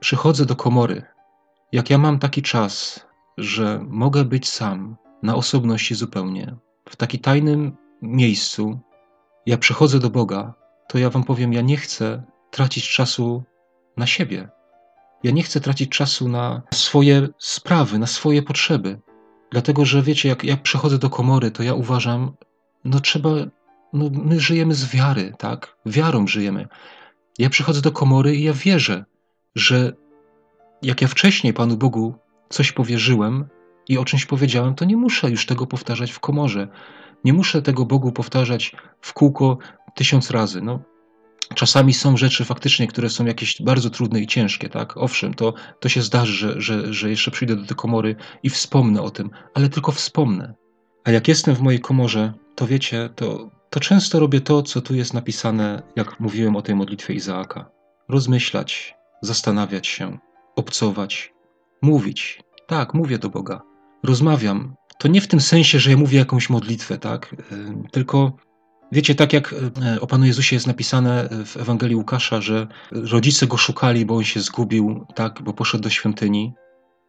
przychodzę do komory jak ja mam taki czas, że mogę być sam, na osobności zupełnie, w takim tajnym miejscu, ja przychodzę do Boga, to ja wam powiem, ja nie chcę tracić czasu na siebie. Ja nie chcę tracić czasu na swoje sprawy, na swoje potrzeby. Dlatego, że wiecie, jak ja przychodzę do komory, to ja uważam, no trzeba, no my żyjemy z wiary, tak? Wiarą żyjemy. Ja przychodzę do komory i ja wierzę, że jak ja wcześniej Panu Bogu coś powierzyłem i o czymś powiedziałem, to nie muszę już tego powtarzać w komorze. Nie muszę tego Bogu powtarzać w kółko tysiąc razy. No, czasami są rzeczy faktycznie, które są jakieś bardzo trudne i ciężkie, tak? Owszem, to, to się zdarzy, że, że, że jeszcze przyjdę do tej komory i wspomnę o tym, ale tylko wspomnę. A jak jestem w mojej komorze, to wiecie, to, to często robię to, co tu jest napisane, jak mówiłem o tej modlitwie Izaaka. Rozmyślać, zastanawiać się, obcować, mówić. Tak, mówię do Boga. Rozmawiam. To nie w tym sensie, że ja mówię jakąś modlitwę, tak? Tylko Wiecie, tak jak e, o Panu Jezusie jest napisane w Ewangelii Łukasza, że rodzice go szukali, bo on się zgubił, tak, bo poszedł do świątyni,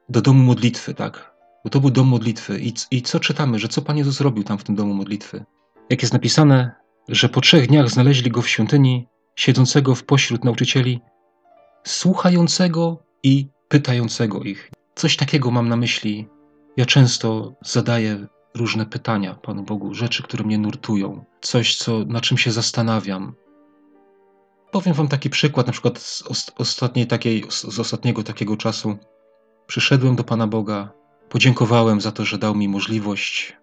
do domu modlitwy, tak, bo to był dom modlitwy. I, I co czytamy, że co Pan Jezus robił tam w tym domu modlitwy? Jak jest napisane, że po trzech dniach znaleźli go w świątyni, siedzącego w pośród nauczycieli, słuchającego i pytającego ich. Coś takiego mam na myśli. Ja często zadaję różne pytania Panu Bogu, rzeczy, które mnie nurtują, coś, co, na czym się zastanawiam. Powiem Wam taki przykład, na przykład z, ostatniej takiej, z ostatniego takiego czasu. Przyszedłem do Pana Boga, podziękowałem za to, że dał mi możliwość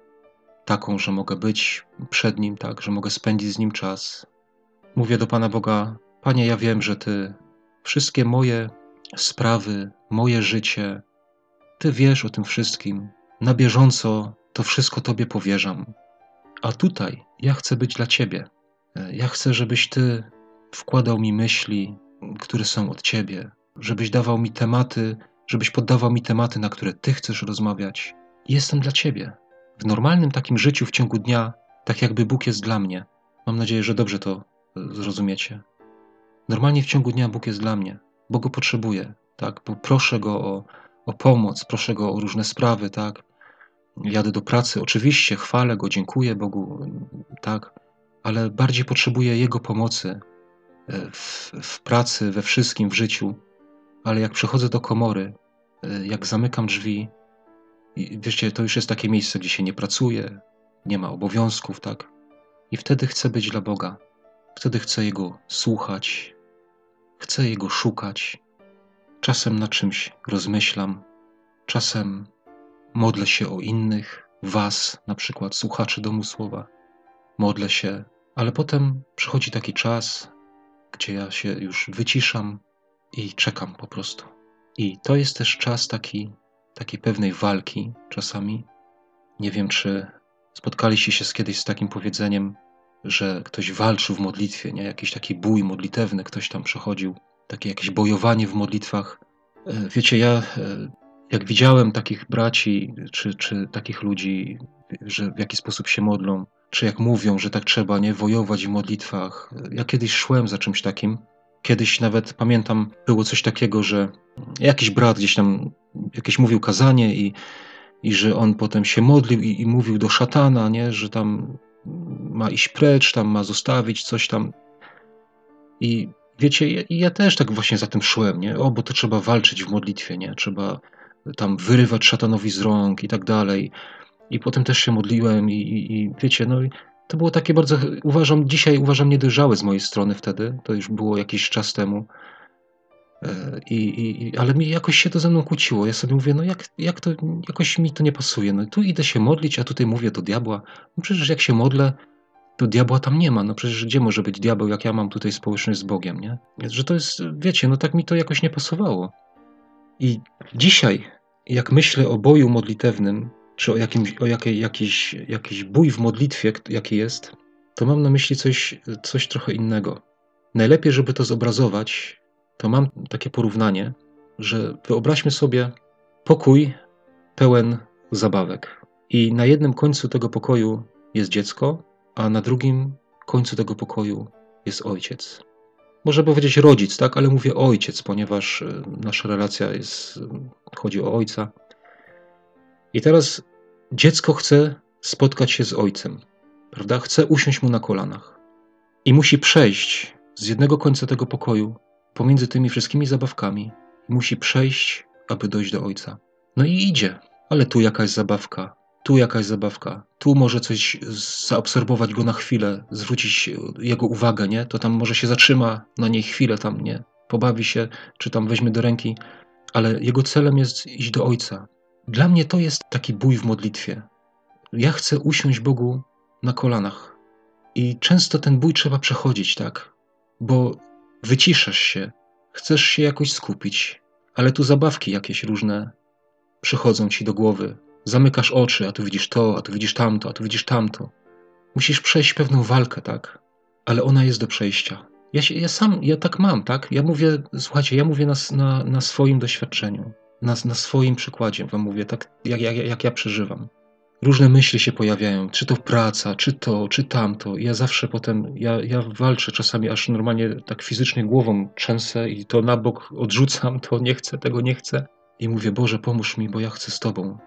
taką, że mogę być przed Nim, tak, że mogę spędzić z Nim czas. Mówię do Pana Boga, Panie, ja wiem, że Ty wszystkie moje sprawy, moje życie, Ty wiesz o tym wszystkim. Na bieżąco to wszystko Tobie powierzam. A tutaj ja chcę być dla Ciebie. Ja chcę, żebyś Ty wkładał mi myśli, które są od Ciebie, żebyś dawał mi tematy, żebyś poddawał mi tematy, na które Ty chcesz rozmawiać. Jestem dla Ciebie. W normalnym takim życiu w ciągu dnia, tak jakby Bóg jest dla mnie. Mam nadzieję, że dobrze to zrozumiecie. Normalnie w ciągu dnia Bóg jest dla mnie, bo go potrzebuję, tak? Bo proszę go o, o pomoc, proszę go o różne sprawy, tak? Jadę do pracy, oczywiście chwalę go, dziękuję Bogu, tak, ale bardziej potrzebuję Jego pomocy e, w, w pracy, we wszystkim, w życiu. Ale jak przychodzę do komory, e, jak zamykam drzwi, wiecie, to już jest takie miejsce, gdzie się nie pracuje, nie ma obowiązków, tak? I wtedy chcę być dla Boga. Wtedy chcę Jego słuchać, chcę Jego szukać. Czasem na czymś rozmyślam, czasem Modlę się o innych, Was, na przykład słuchaczy domu słowa. Modlę się, ale potem przychodzi taki czas, gdzie ja się już wyciszam i czekam po prostu. I to jest też czas taki, takiej pewnej walki czasami. Nie wiem, czy spotkaliście się kiedyś z takim powiedzeniem, że ktoś walczył w modlitwie, nie? Jakiś taki bój modlitewny, ktoś tam przechodził, takie jakieś bojowanie w modlitwach. E, wiecie, ja e, jak widziałem takich braci, czy, czy takich ludzi, że w jaki sposób się modlą, czy jak mówią, że tak trzeba, nie, wojować w modlitwach. Ja kiedyś szłem za czymś takim. Kiedyś nawet pamiętam, było coś takiego, że jakiś brat gdzieś tam jakieś mówił kazanie i, i że on potem się modlił i, i mówił do szatana, nie, że tam ma iść precz, tam ma zostawić coś tam. I wiecie, ja, ja też tak właśnie za tym szłem, nie? O, bo to trzeba walczyć w modlitwie, nie? Trzeba tam wyrywać szatanowi z rąk i tak dalej. I potem też się modliłem i, i, i wiecie, no to było takie bardzo, uważam, dzisiaj uważam niedojrzałe z mojej strony wtedy, to już było jakiś czas temu. E, I, i, ale mi jakoś się to ze mną kłóciło. Ja sobie mówię, no jak, jak to, jakoś mi to nie pasuje. No tu idę się modlić, a tutaj mówię do diabła. No przecież jak się modlę, to diabła tam nie ma. No przecież gdzie może być diabeł, jak ja mam tutaj społeczność z Bogiem, nie? Że to jest, wiecie, no tak mi to jakoś nie pasowało. I dzisiaj, jak myślę o boju modlitewnym, czy o, jakimś, o jakiej, jakiś, jakiś bój w modlitwie, jaki jest, to mam na myśli coś, coś trochę innego. Najlepiej, żeby to zobrazować, to mam takie porównanie, że wyobraźmy sobie pokój pełen zabawek. I na jednym końcu tego pokoju jest dziecko, a na drugim końcu tego pokoju jest ojciec. Może powiedzieć rodzic, tak, ale mówię ojciec, ponieważ e, nasza relacja jest, chodzi o ojca. I teraz dziecko chce spotkać się z ojcem, prawda? Chce usiąść mu na kolanach. I musi przejść z jednego końca tego pokoju pomiędzy tymi wszystkimi zabawkami. Musi przejść, aby dojść do ojca. No i idzie, ale tu jakaś zabawka, tu jakaś zabawka, tu może coś zaobserwować go na chwilę, zwrócić jego uwagę, nie? To tam może się zatrzyma na niej chwilę, tam nie, pobawi się, czy tam weźmie do ręki, ale jego celem jest iść do Ojca. Dla mnie to jest taki bój w modlitwie. Ja chcę usiąść Bogu na kolanach. I często ten bój trzeba przechodzić, tak? Bo wyciszasz się, chcesz się jakoś skupić, ale tu zabawki jakieś różne przychodzą ci do głowy, zamykasz oczy, a tu widzisz to, a tu widzisz tamto, a tu widzisz tamto. Musisz przejść pewną walkę, tak? Ale ona jest do przejścia. Ja, się, ja sam, ja tak mam, tak? Ja mówię, słuchajcie, ja mówię na, na, na swoim doświadczeniu, na, na swoim przykładzie wam mówię, tak jak, jak, jak ja przeżywam. Różne myśli się pojawiają, czy to praca, czy to, czy tamto. Ja zawsze potem, ja, ja walczę czasami aż normalnie tak fizycznie głową trzęsę i to na bok odrzucam, to nie chcę, tego nie chcę. I mówię, Boże, pomóż mi, bo ja chcę z Tobą.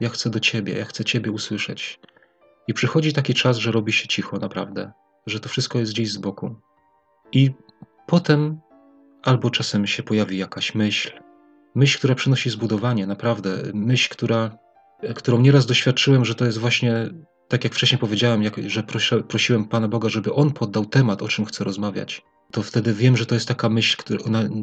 Ja chcę do Ciebie, ja chcę Ciebie usłyszeć. I przychodzi taki czas, że robi się cicho, naprawdę, że to wszystko jest gdzieś z boku. I potem albo czasem się pojawi jakaś myśl, myśl, która przynosi zbudowanie, naprawdę, myśl, która, którą nieraz doświadczyłem, że to jest właśnie, tak jak wcześniej powiedziałem, jak, że prosi, prosiłem Pana Boga, żeby On poddał temat, o czym chcę rozmawiać. To wtedy wiem, że to jest taka myśl,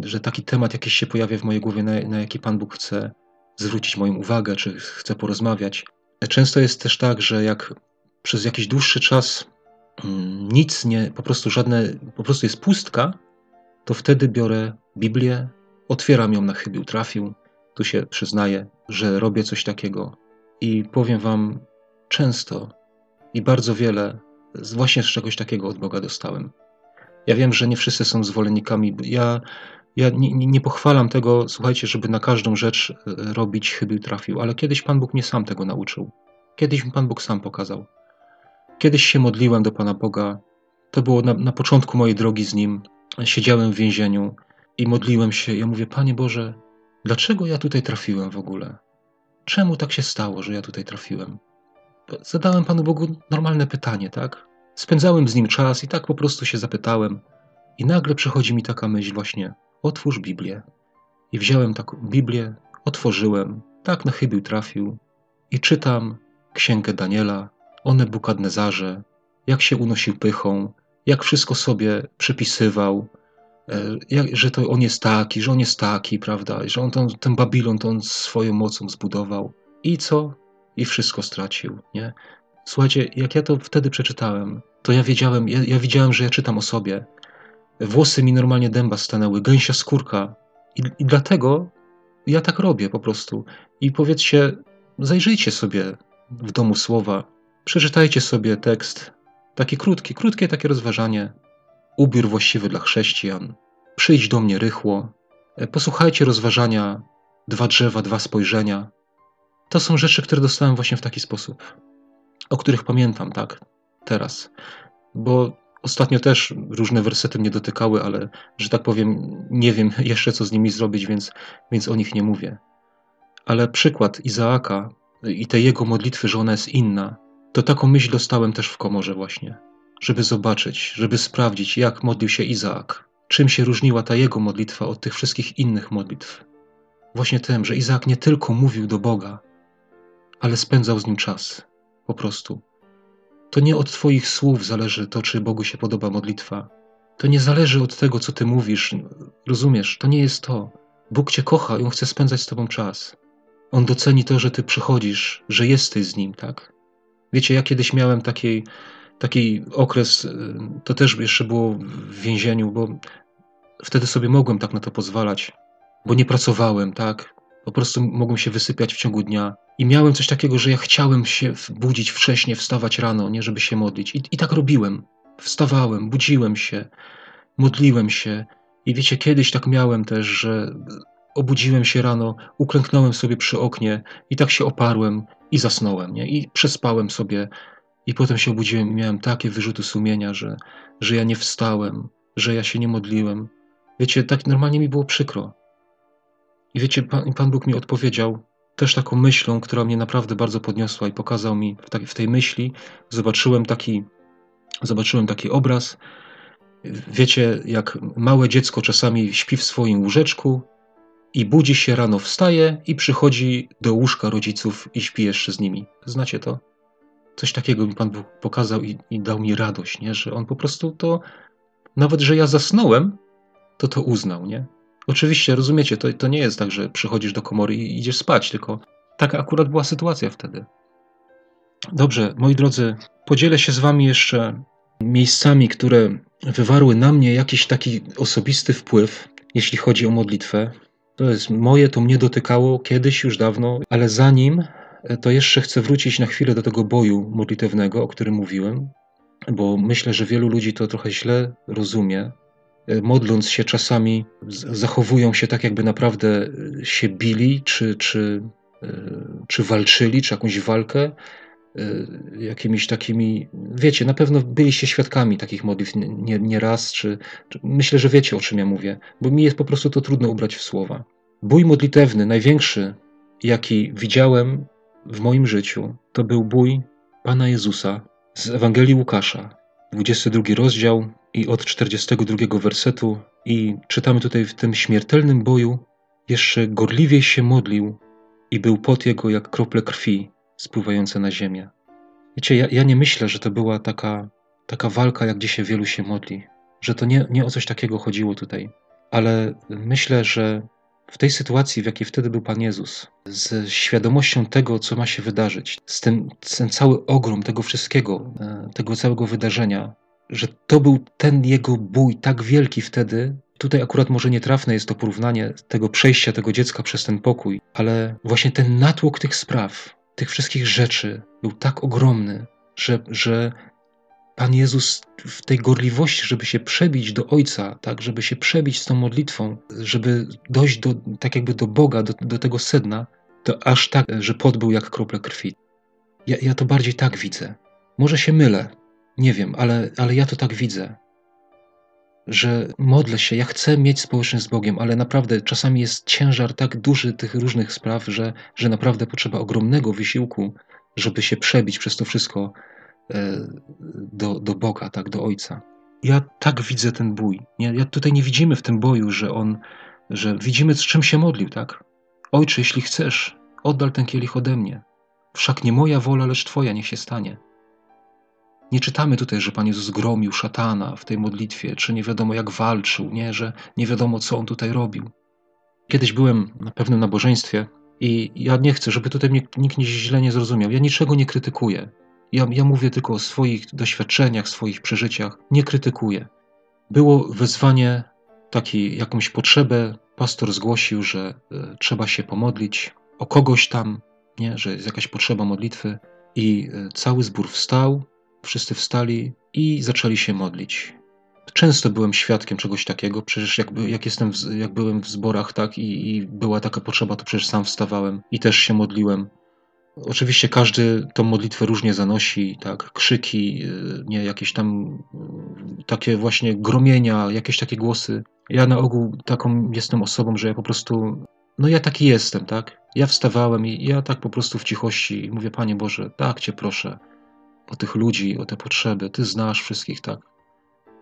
że taki temat jakiś się pojawia w mojej głowie, na, na jaki Pan Bóg chce zwrócić moją uwagę, czy chce porozmawiać. Często jest też tak, że jak przez jakiś dłuższy czas mm, nic nie, po prostu żadne, po prostu jest pustka, to wtedy biorę Biblię, otwieram ją na chybił trafił, tu się przyznaję, że robię coś takiego i powiem wam często i bardzo wiele właśnie z czegoś takiego od Boga dostałem. Ja wiem, że nie wszyscy są zwolennikami. Ja ja nie, nie, pochwalam tego, słuchajcie, żeby na każdą rzecz e, robić chybił trafił, ale kiedyś Pan Bóg mnie sam tego nauczył. Kiedyś mi Pan Bóg sam pokazał. Kiedyś się modliłem do Pana Boga. To było na, na początku mojej drogi z Nim. Siedziałem w więzieniu i modliłem się. Ja mówię, Panie Boże, dlaczego ja tutaj trafiłem w ogóle? Czemu tak się stało, że ja tutaj trafiłem? Zadałem Panu Bogu normalne pytanie, tak? Spędzałem z Nim czas i tak po prostu się zapytałem. I nagle przychodzi mi taka myśl właśnie, otwórz Biblię. I wziąłem taką Biblię, otworzyłem, tak na chybił trafił i czytam księgę Daniela o Nebukadnezarze, jak się unosił pychą, jak wszystko sobie przypisywał, e, że to on jest taki, że on jest taki, prawda, że on ten, ten Babilon to on swoją mocą zbudował. I co? I wszystko stracił, nie? Słuchajcie, jak ja to wtedy przeczytałem, to ja wiedziałem, ja, ja widziałem, że ja czytam o sobie, Włosy mi normalnie dęba stanęły, gęsia skórka. I, I dlatego ja tak robię po prostu. I powiedzcie, zajrzyjcie sobie w domu słowa, przeczytajcie sobie tekst. Takie krótkie, krótkie takie rozważanie. Ubiór właściwy dla chrześcijan. Przyjdź do mnie rychło. E, posłuchajcie rozważania dwa drzewa, dwa spojrzenia. To są rzeczy, które dostałem właśnie w taki sposób, o których pamiętam, tak, teraz. Bo Ostatnio też różne wersety mnie dotykały, ale że tak powiem, nie wiem jeszcze co z nimi zrobić, więc, więc o nich nie mówię. Ale przykład Izaaka i tej jego modlitwy, że ona jest inna, to taką myśl dostałem też w komorze właśnie, żeby zobaczyć, żeby sprawdzić, jak modlił się Izaak, czym się różniła ta jego modlitwa od tych wszystkich innych modlitw. Właśnie tym, że Izaak nie tylko mówił do Boga, ale spędzał z nim czas, po prostu to nie od Twoich słów zależy to, czy Bogu się podoba modlitwa. To nie zależy od tego, co Ty mówisz. Rozumiesz, to nie jest to. Bóg Cię kocha i On chce spędzać z Tobą czas. On doceni to, że Ty przychodzisz, że jesteś z Nim, tak? Wiecie, ja kiedyś miałem taki, taki okres, y, to też jeszcze było w więzieniu, bo wtedy sobie mogłem tak na to pozwalać, bo nie pracowałem, tak? Po prostu mogłem się wysypiać w ciągu dnia. I miałem coś takiego, że ja chciałem się budzić wcześniej, wstawać rano, nie, żeby się modlić. I, I tak robiłem. Wstawałem, budziłem się, modliłem się. I wiecie, kiedyś tak miałem też, że obudziłem się rano, uklęknąłem sobie przy oknie i tak się oparłem i zasnąłem, nie? I przespałem sobie. I potem się obudziłem i miałem takie wyrzuty sumienia, że, że ja nie wstałem, że ja się nie modliłem. Wiecie, tak normalnie mi było przykro. I wiecie, Pan, Pan Bóg mi odpowiedział też taką myślą, która mnie naprawdę bardzo podniosła i pokazał mi w, tak, w tej myśli, zobaczyłem taki, zobaczyłem taki obraz. Wiecie, jak małe dziecko czasami śpi w swoim łóżeczku i budzi się rano, wstaje i przychodzi do łóżka rodziców i śpi jeszcze z nimi. Znacie to? Coś takiego mi Pan Bóg pokazał i, i dał mi radość, nie? że On po prostu to, nawet że ja zasnąłem, to to uznał, nie? Oczywiście, rozumiecie, to, to nie jest tak, że przychodzisz do komory i idziesz spać, tylko taka akurat była sytuacja wtedy. Dobrze, moi drodzy, podzielę się z wami jeszcze miejscami, które wywarły na mnie jakiś taki osobisty wpływ, jeśli chodzi o modlitwę. To jest moje, to mnie dotykało kiedyś już dawno, ale zanim to jeszcze chcę wrócić na chwilę do tego boju modlitewnego, o którym mówiłem, bo myślę, że wielu ludzi to trochę źle rozumie. E, modląc się czasami, zachowują się tak, jakby naprawdę e, się bili, czy, czy, e, czy walczyli, czy jakąś walkę jakimiś takimi, wiecie, na pewno byliście świadkami takich modlitw nie, nie raz, czy, czy, myślę, że wiecie o czym ja mówię, bo mi jest po prostu to trudno ubrać w słowa. Bój modlitewny, największy, jaki widziałem w moim życiu, to był bój Pana Jezusa z Ewangelii Łukasza, 22 rozdział i od 42 wersetu i czytamy tutaj w tym śmiertelnym boju jeszcze gorliwiej się modlił i był pot jego jak krople krwi spływające na ziemię. Wiecie, ja, ja nie myślę, że to była taka, taka walka, jak dzisiaj wielu się modli, że to nie, nie o coś takiego chodziło tutaj, ale myślę, że w tej sytuacji, w jakiej wtedy był Pan Jezus, z świadomością tego, co ma się wydarzyć, z tym, ten cały ogrom tego wszystkiego, e, tego całego wydarzenia, że to był ten jego bój tak wielki wtedy. Tutaj akurat może nietrafne jest to porównanie tego przejścia tego dziecka przez ten pokój, ale właśnie ten natłok tych spraw, tych wszystkich rzeczy był tak ogromny, że, że Pan Jezus w tej gorliwości, żeby się przebić do Ojca, tak, żeby się przebić z tą modlitwą, żeby dojść do, tak jakby do Boga, do, do tego sedna, to aż tak, że pot był jak krople krwi. Ja, ja to bardziej tak widzę. Może się mylę, nie wiem, ale, ale ja to tak widzę. Że modlę się, ja chcę mieć społeczność z Bogiem, ale naprawdę czasami jest ciężar tak duży tych różnych spraw, że, że naprawdę potrzeba ogromnego wysiłku, żeby się przebić przez to wszystko e, do, do Boga, tak, do Ojca. Ja tak widzę ten bój. Ja tutaj nie widzimy w tym boju, że on, że widzimy z czym się modlił, tak? Ojcze, jeśli chcesz, oddal ten kielich ode mnie. Wszak nie moja wola, lecz Twoja niech się stanie. Nie czytamy tutaj, że Pan Jezus gromił szatana w tej modlitwie, czy nie wiadomo jak walczył, nie, że nie wiadomo co on tutaj robił. Kiedyś byłem na pewnym nabożeństwie i ja nie chcę, żeby tutaj mnie nikt źle nie zrozumiał. Ja niczego nie krytykuję. Ja, ja mówię tylko o swoich doświadczeniach, swoich przeżyciach. Nie krytykuję. Było wezwanie, taki, jakąś potrzebę. Pastor zgłosił, że y, trzeba się pomodlić o kogoś tam, nie, że jest jakaś potrzeba modlitwy. I y, cały zbór wstał, Wszyscy wstali i zaczęli się modlić. Często byłem świadkiem czegoś takiego, przecież jak, jak, jestem w, jak byłem w zborach, tak, i, i była taka potrzeba, to przecież sam wstawałem i też się modliłem. Oczywiście każdy tą modlitwę różnie zanosi, tak, krzyki, y, nie, jakieś tam y, takie właśnie gromienia, jakieś takie głosy. Ja na ogół taką jestem osobą, że ja po prostu, no ja taki jestem, tak. Ja wstawałem i ja tak po prostu w cichości mówię, Panie Boże, tak Cię proszę, o tych ludzi, o te potrzeby. Ty znasz wszystkich, tak.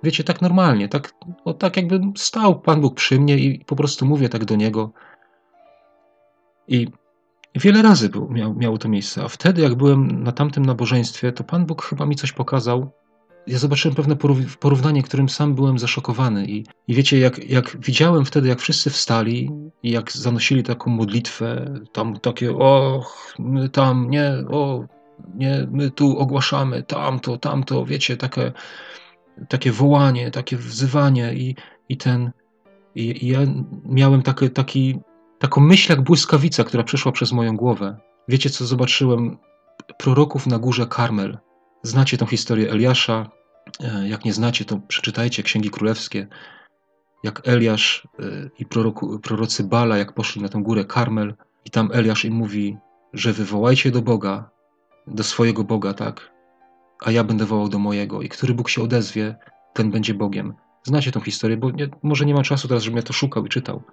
Wiecie, tak normalnie, tak, o, tak jakby stał Pan Bóg przy mnie i po prostu mówię tak do Niego. I wiele razy był, miał, miało to miejsce. A wtedy, jak byłem na tamtym nabożeństwie, to Pan Bóg chyba mi coś pokazał. Ja zobaczyłem pewne porównanie, którym sam byłem zaszokowany. I, i wiecie, jak, jak widziałem wtedy, jak wszyscy wstali i jak zanosili taką modlitwę, tam takie, och, tam, nie, o, nie, my tu ogłaszamy tamto, tamto, wiecie, takie, takie wołanie, takie wzywanie i, i ten, i, i ja miałem taki, taki, taką myśl jak błyskawica, która przeszła przez moją głowę. Wiecie, co zobaczyłem? Proroków na górze Karmel. Znacie tą historię Eliasza. E, jak nie znacie, to przeczytajcie Księgi Królewskie. Jak Eliasz e, i proroku, prorocy Bala, jak poszli na tę górę Karmel, i tam Eliasz im mówi, że wywołajcie do Boga, do swojego Boga, tak? A ja będę wołał do mojego. I który Bóg się odezwie, ten będzie Bogiem. Znacie tą historię, bo nie, może nie ma czasu teraz, żebym ja to szukał i czytał.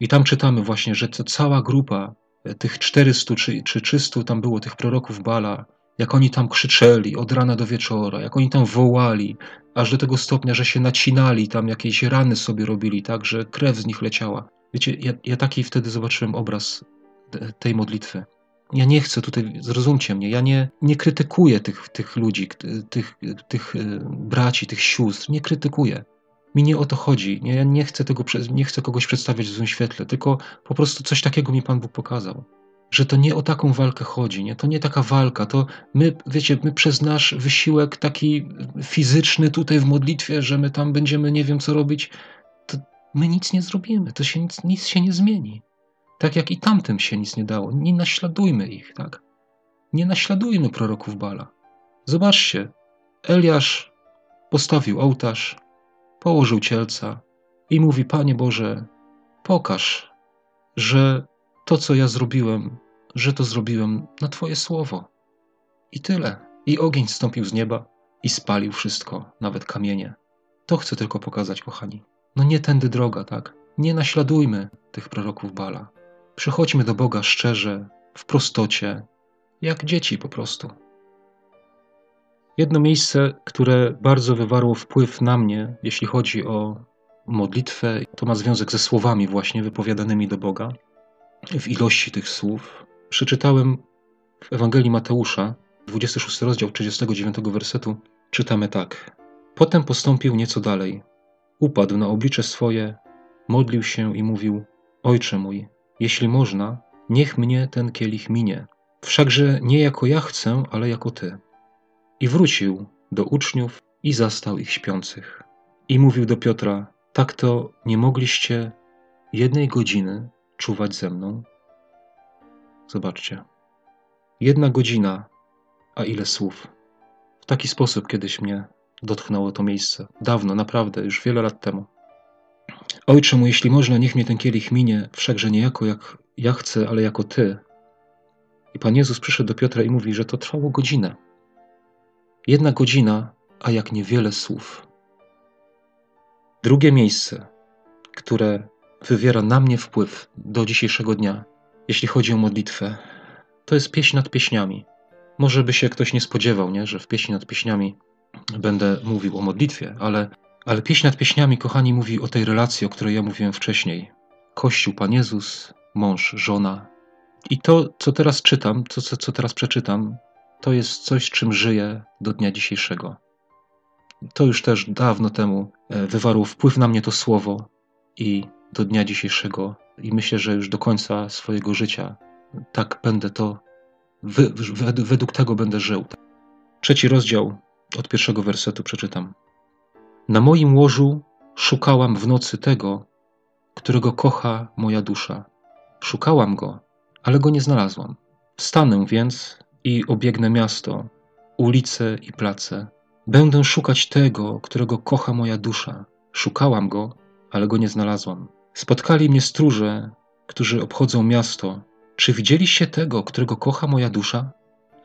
I tam czytamy właśnie, że to cała grupa e, tych 400 czy, czy 300 tam było tych proroków Bala, jak oni tam krzyczeli od rana do wieczora, jak oni tam wołali, aż do tego stopnia, że się nacinali, tam jakieś rany sobie robili, tak, że krew z nich leciała. Wiecie, ja, ja taki wtedy zobaczyłem obraz tej modlitwy. Ja nie chcę tutaj, zrozumcie mnie, ja nie, nie krytykuję tych, tych ludzi, tych, tych e, braci, tych sióstr, nie krytykuję. Mi nie o to chodzi. Nie, ja nie chcę, tego, nie chcę kogoś przedstawiać w złym świetle, tylko po prostu coś takiego mi Pan Bóg pokazał. Że to nie o taką walkę chodzi, nie? to nie taka walka, to my, wiecie, my przez nasz wysiłek taki fizyczny tutaj w modlitwie, że my tam będziemy nie wiem co robić, to my nic nie zrobimy, to się nic, nic się nie zmieni. Tak jak i tamtym się nic nie dało. Nie naśladujmy ich, tak? Nie naśladujmy proroków Bala. Zobaczcie, Eliasz postawił ołtarz, położył cielca i mówi: Panie Boże, pokaż, że to, co ja zrobiłem, że to zrobiłem na Twoje słowo. I tyle. I ogień stąpił z nieba i spalił wszystko, nawet kamienie. To chcę tylko pokazać, kochani. No nie tędy droga, tak? Nie naśladujmy tych proroków Bala. Przychodźmy do Boga szczerze, w prostocie, jak dzieci po prostu. Jedno miejsce, które bardzo wywarło wpływ na mnie, jeśli chodzi o modlitwę, to ma związek ze słowami właśnie wypowiadanymi do Boga. W ilości tych słów przeczytałem w Ewangelii Mateusza, 26 rozdział 39 wersetu, czytamy tak. Potem postąpił nieco dalej. Upadł na oblicze swoje, modlił się i mówił: Ojcze mój, jeśli można, niech mnie ten kielich minie. Wszakże nie jako ja chcę, ale jako ty. I wrócił do uczniów i zastał ich śpiących. I mówił do Piotra: Tak to nie mogliście jednej godziny czuwać ze mną? Zobaczcie. Jedna godzina, a ile słów. W taki sposób kiedyś mnie dotknęło to miejsce. Dawno, naprawdę, już wiele lat temu. Ojcze mój, jeśli można, niech mnie ten kielich minie, wszakże nie jako jak ja chcę, ale jako Ty. I Pan Jezus przyszedł do Piotra i mówi, że to trwało godzinę. Jedna godzina, a jak niewiele słów. Drugie miejsce, które wywiera na mnie wpływ do dzisiejszego dnia, jeśli chodzi o modlitwę, to jest pieśń nad pieśniami. Może by się ktoś nie spodziewał, nie, że w pieśni nad pieśniami będę mówił o modlitwie, ale ale pieśń nad pieśniami, kochani, mówi o tej relacji, o której ja mówiłem wcześniej. Kościół, Pan Jezus, mąż, żona. I to, co teraz czytam, to, co, co teraz przeczytam, to jest coś, czym żyję do dnia dzisiejszego. To już też dawno temu e, wywarło wpływ na mnie to słowo i do dnia dzisiejszego, i myślę, że już do końca swojego życia tak będę to, według tego będę żył. Trzeci rozdział od pierwszego wersetu przeczytam. Na moim łożu szukałam w nocy tego, którego kocha moja dusza. Szukałam go, ale go nie znalazłam. Wstanę więc i obiegnę miasto, ulice i place. Będę szukać tego, którego kocha moja dusza. Szukałam go, ale go nie znalazłam. Spotkali mnie stróże, którzy obchodzą miasto. Czy widzieliście tego, którego kocha moja dusza?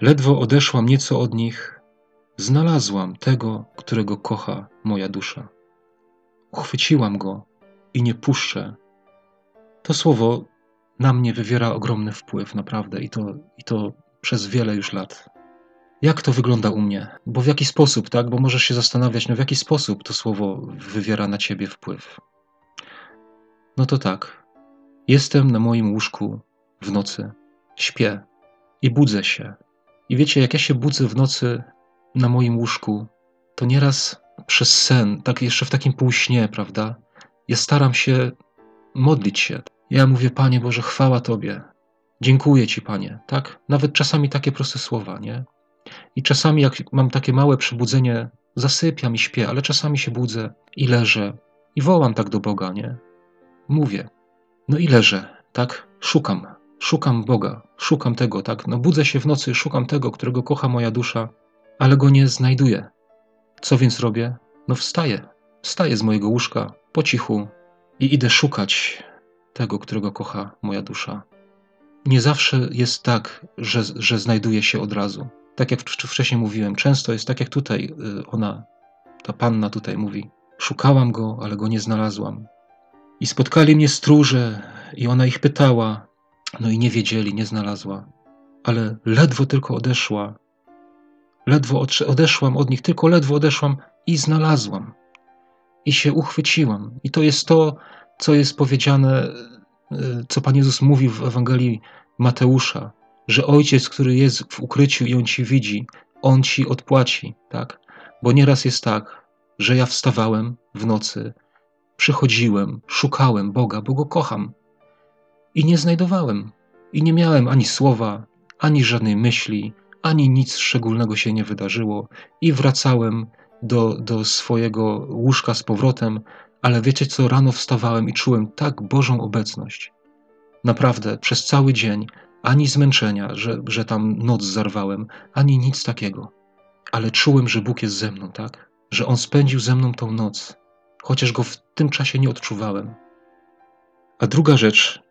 Ledwo odeszłam nieco od nich, Znalazłam tego, którego kocha moja dusza. Uchwyciłam go i nie puszczę. To słowo na mnie wywiera ogromny wpływ, naprawdę, i to, i to przez wiele już lat. Jak to wygląda u mnie? Bo w jaki sposób, tak? Bo możesz się zastanawiać, no w jaki sposób to słowo wywiera na ciebie wpływ. No to tak. Jestem na moim łóżku w nocy, śpię i budzę się. I wiecie, jak ja się budzę w nocy, na moim łóżku, to nieraz przez sen, tak jeszcze w takim półśnie, prawda? Ja staram się modlić się. Ja mówię, Panie Boże, chwała Tobie. Dziękuję Ci, Panie. Tak? Nawet czasami takie proste słowa, nie? I czasami, jak mam takie małe przebudzenie, zasypiam i śpię, ale czasami się budzę i leżę i wołam tak do Boga, nie? Mówię. No i leżę, tak? Szukam. Szukam Boga, szukam tego, tak? No budzę się w nocy, szukam tego, którego kocha moja dusza, ale go nie znajduję. Co więc robię? No wstaję. Wstaję z mojego łóżka po cichu i idę szukać tego, którego kocha moja dusza. Nie zawsze jest tak, że, że znajduje się od razu. Tak jak wcześniej mówiłem, często jest tak jak tutaj y, ona, ta panna tutaj mówi: Szukałam go, ale go nie znalazłam. I spotkali mnie stróże, i ona ich pytała, no i nie wiedzieli, nie znalazła. Ale ledwo tylko odeszła. Ledwo odeszłam od nich, tylko ledwo odeszłam i znalazłam. I się uchwyciłam. I to jest to, co jest powiedziane, e, co Pan Jezus mówił w Ewangelii Mateusza, że ojciec, który jest w ukryciu i on ci widzi, on ci odpłaci, tak? Bo nieraz jest tak, że ja wstawałem w nocy, przychodziłem, szukałem Boga, bo go kocham i nie znajdowałem. I nie miałem ani słowa, ani żadnej myśli, ani nic szczególnego się nie wydarzyło, i wracałem do, do swojego łóżka z powrotem, ale wiecie co, rano wstawałem i czułem tak Bożą obecność. Naprawdę, przez cały dzień, ani zmęczenia, że, że tam noc zarwałem, ani nic takiego. Ale czułem, że Bóg jest ze mną, tak? Że On spędził ze mną tą noc, chociaż go w tym czasie nie odczuwałem. A druga rzecz,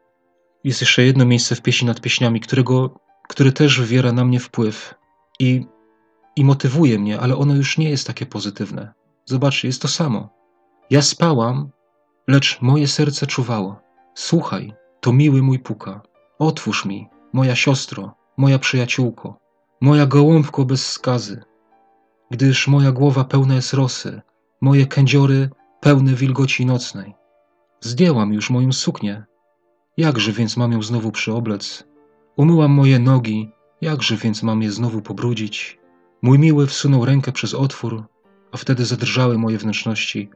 jest jeszcze jedno miejsce w pieśni nad pieśniami, którego, które też wywiera na mnie wpływ i, i motywuje mnie, ale ono już nie jest takie pozytywne. Zobaczcie, jest to samo. Ja spałam, lecz moje serce czuwało. Słuchaj, to miły mój puka. Otwórz mi, moja siostro, moja przyjaciółko, moja gołąbko bez skazy. Gdyż moja głowa pełna jest rosy, moje kędziory pełne wilgoci nocnej. Zdjęłam już moją suknię, jakże więc mam ją znowu przyoblec? Umyłam moje nogi, jakże więc mam je znowu pobrudzić? Mój miły wsunął rękę przez otwór, a wtedy zadrżały moje wnętrzności.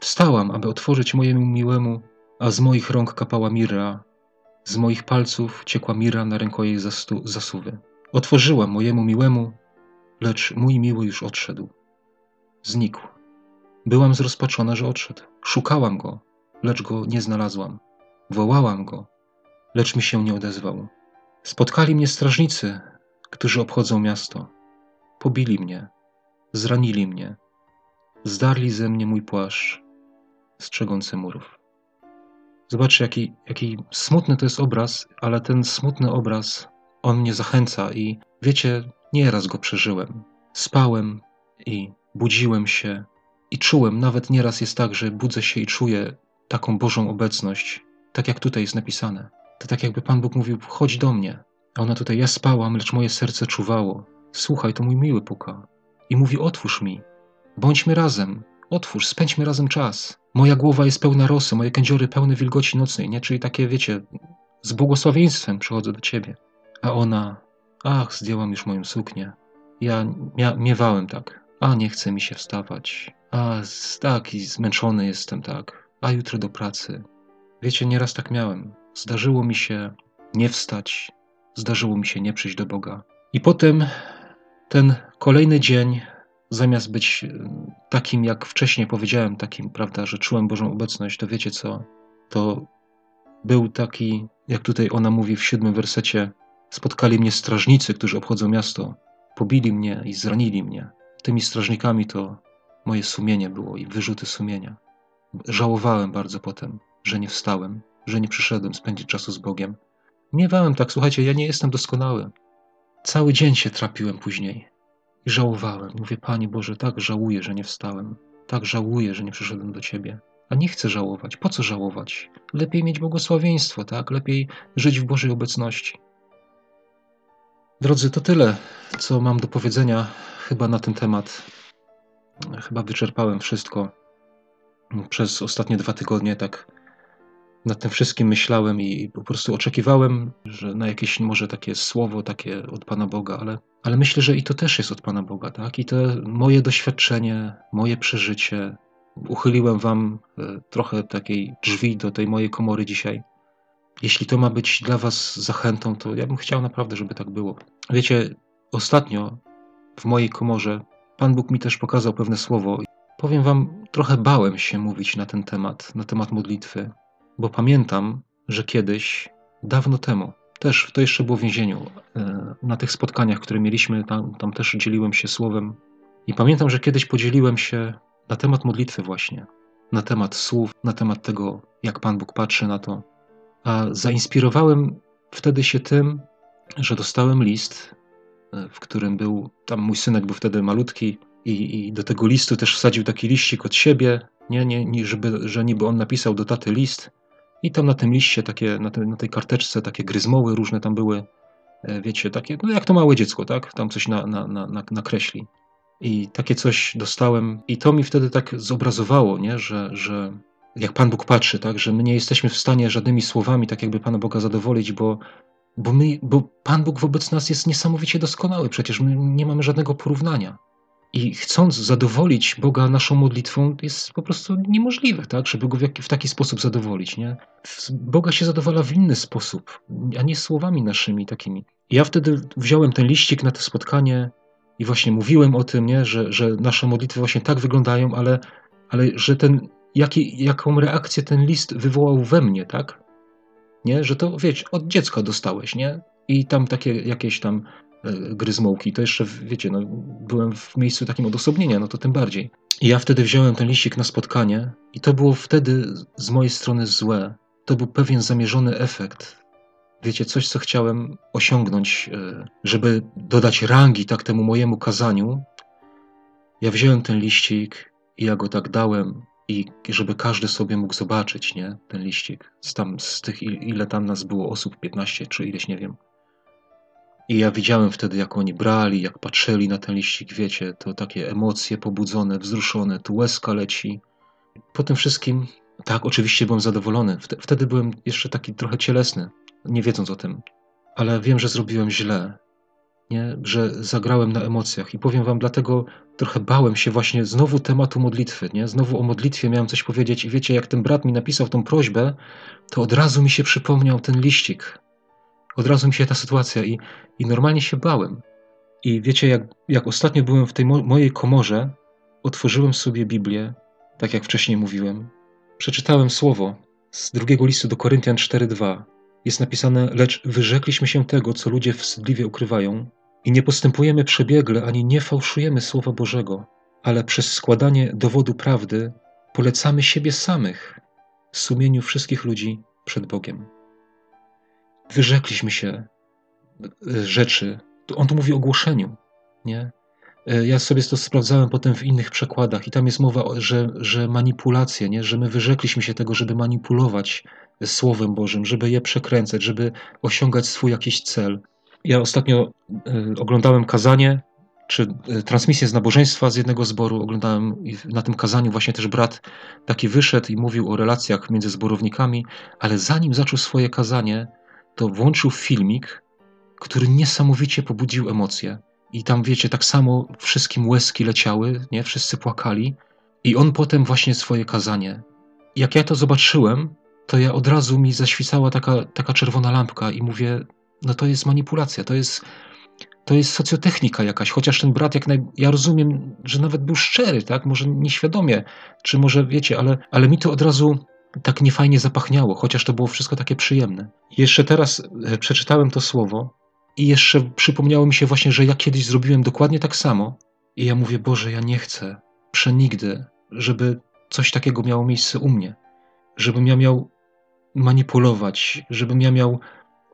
Wstałam, aby otworzyć mojemu miłemu, a z moich rąk kapała mirra, z moich palców ciekła mira na rękojej zastu- zasuwy. Otworzyłam mojemu miłemu, lecz mój miły już odszedł. Znikł. Byłam zrozpaczona, że odszedł. Szukałam go, lecz go nie znalazłam. Wołałam go, lecz mi się nie odezwał. Spotkali mnie strażnicy, którzy obchodzą miasto. Pobili mnie, zranili mnie, zdarli ze mnie mój płaszcz, strzegący murów. Zobaczcie, jaki, jaki smutny to jest obraz, ale ten smutny obraz, on mnie zachęca i wiecie, nieraz go przeżyłem. Spałem i budziłem się i czułem, nawet nieraz jest tak, że budzę się i czuję taką Bożą obecność, tak jak tutaj jest napisane. To tak jakby Pan Bóg mówił, chodź do mnie. A ona tutaj, ja spałam, lecz moje serce czuwało. Słuchaj, to mój miły puka. I mówi, otwórz mi. Bądźmy razem. Otwórz, spędźmy razem czas. Moja głowa jest pełna rosy, moje kędziory pełne wilgoci nocnej, nie? Czyli takie, wiecie, z błogosławieństwem przychodzę do ciebie. A ona, ach, zdjęłam już moją suknię. Ja mia- miewałem tak. A, nie chce mi się wstawać. A, tak, i zmęczony jestem, tak. A jutro do pracy. Wiecie, nieraz tak miałem. Zdarzyło mi się nie wstać, zdarzyło mi się nie przyjść do Boga. I potem ten kolejny dzień, zamiast być e, takim, jak wcześniej powiedziałem, takim, prawda, że czułem Bożą obecność, to wiecie co? To był taki, jak tutaj ona mówi w siódmym wersecie, spotkali mnie strażnicy, którzy obchodzą miasto, pobili mnie i zranili mnie. Tymi strażnikami to moje sumienie było i wyrzuty sumienia. Żałowałem bardzo potem, że nie wstałem, że nie przyszedłem spędzić czasu z Bogiem. Miewałem tak, słuchajcie, ja nie jestem doskonały. Cały dzień się trapiłem później i żałowałem. Mówię, Panie Boże, tak żałuję, że nie wstałem. Tak żałuję, że nie przyszedłem do Ciebie. A nie chcę żałować. Po co żałować? Lepiej mieć błogosławieństwo, tak? Lepiej żyć w Bożej obecności. Drodzy, to tyle, co mam do powiedzenia chyba na ten temat. Chyba wyczerpałem wszystko. Przez ostatnie dwa tygodnie tak nad tym wszystkim myślałem i po prostu oczekiwałem, że na jakieś może takie słowo takie od Pana Boga, ale, ale myślę, że i to też jest od Pana Boga, tak? I to moje doświadczenie, moje przeżycie. Uchyliłem Wam e, trochę takiej drzwi do tej mojej komory dzisiaj. Jeśli to ma być dla Was zachętą, to ja bym chciał naprawdę, żeby tak było. Wiecie, ostatnio w mojej komorze Pan Bóg mi też pokazał pewne słowo. Powiem Wam, trochę bałem się mówić na ten temat, na temat modlitwy, bo pamiętam, że kiedyś, dawno temu, też to jeszcze było w więzieniu, e, na tych spotkaniach, które mieliśmy, tam, tam też dzieliłem się słowem. I pamiętam, że kiedyś podzieliłem się na temat modlitwy, właśnie, na temat słów, na temat tego, jak Pan Bóg patrzy na to. A zainspirowałem wtedy się tym, że dostałem list, e, w którym był, tam mój synek był wtedy malutki, i, i do tego listu też wsadził taki liścik od siebie Nie, nie, nie żeby, że niby on napisał do taty list i tam na tym liście, takie, na, te, na tej karteczce takie gryzmoły różne tam były, e, wiecie, takie, no jak to małe dziecko, tak? Tam coś na, na, na, nakreśli. I takie coś dostałem i to mi wtedy tak zobrazowało, nie? Że, że jak Pan Bóg patrzy, tak? Że my nie jesteśmy w stanie żadnymi słowami tak jakby Pana Boga zadowolić, bo bo, my, bo Pan Bóg wobec nas jest niesamowicie doskonały, przecież my nie mamy żadnego porównania. I chcąc zadowolić Boga naszą modlitwą, jest po prostu niemożliwe, tak? żeby go w, w taki sposób zadowolić. Nie? Boga się zadowala w inny sposób, a nie słowami naszymi takimi. Ja wtedy wziąłem ten liścik na to spotkanie i właśnie mówiłem o tym, nie? Że, że nasze modlitwy właśnie tak wyglądają, ale, ale że ten, jaki, jaką reakcję ten list wywołał we mnie, tak? nie? Że to, wiecie, od dziecka dostałeś, nie? I tam takie jakieś tam e, gryzmołki, to jeszcze, wiecie, no, byłem w miejscu takim odosobnienia, no to tym bardziej. I ja wtedy wziąłem ten liścik na spotkanie i to było wtedy z mojej strony złe. To był pewien zamierzony efekt. Wiecie, coś, co chciałem osiągnąć, e, żeby dodać rangi tak temu mojemu kazaniu. Ja wziąłem ten liścik i ja go tak dałem i żeby każdy sobie mógł zobaczyć, nie, ten liścik. Z, tam, z tych, ile tam nas było osób, 15 czy ileś, nie wiem. I ja widziałem wtedy, jak oni brali, jak patrzyli na ten liścik, wiecie, to takie emocje pobudzone, wzruszone, tu łezka leci. Po tym wszystkim, tak, oczywiście byłem zadowolony. Wtedy byłem jeszcze taki trochę cielesny, nie wiedząc o tym. Ale wiem, że zrobiłem źle, nie? że zagrałem na emocjach. I powiem wam, dlatego trochę bałem się właśnie znowu tematu modlitwy. Nie? Znowu o modlitwie miałem coś powiedzieć i wiecie, jak ten brat mi napisał tą prośbę, to od razu mi się przypomniał ten liścik. Od razu mi się ta sytuacja i, i normalnie się bałem. I wiecie, jak, jak ostatnio byłem w tej mo mojej komorze, otworzyłem sobie Biblię, tak jak wcześniej mówiłem. Przeczytałem słowo z drugiego listu do Koryntian 4:2. Jest napisane: Lecz wyrzekliśmy się tego, co ludzie wstydliwie ukrywają, i nie postępujemy przebiegle ani nie fałszujemy Słowa Bożego, ale przez składanie dowodu prawdy polecamy siebie samych w sumieniu wszystkich ludzi przed Bogiem. Wyrzekliśmy się e, rzeczy. On tu mówi o głoszeniu, nie? E, ja sobie to sprawdzałem potem w innych przekładach i tam jest mowa, że, że manipulacja, nie? że my wyrzekliśmy się tego, żeby manipulować Słowem Bożym, żeby je przekręcać, żeby osiągać swój jakiś cel. Ja ostatnio oglądałem kazanie, czy transmisję z nabożeństwa z jednego zboru. Oglądałem i na tym kazaniu właśnie też brat taki wyszedł i mówił o relacjach między zborownikami, ale zanim zaczął swoje kazanie, to włączył filmik, który niesamowicie pobudził emocje. I tam, wiecie, tak samo wszystkim łezki leciały, nie? Wszyscy płakali. I on potem właśnie swoje kazanie. Jak ja to zobaczyłem, to ja od razu mi zaświcała taka, taka czerwona lampka i mówię, no to jest manipulacja, to jest, to jest socjotechnika jakaś, chociaż ten brat jak naj... ja rozumiem, że nawet był szczery, tak, może nieświadomie, czy może wiecie, ale, ale mi to od razu tak niefajnie zapachniało, chociaż to było wszystko takie przyjemne. Jeszcze teraz e, przeczytałem to słowo i jeszcze przypomniało mi się właśnie, że ja kiedyś zrobiłem dokładnie tak samo i ja mówię, Boże, ja nie chcę przenigdy, żeby coś takiego miało miejsce u mnie, żebym ja miał manipulować, żebym ja miał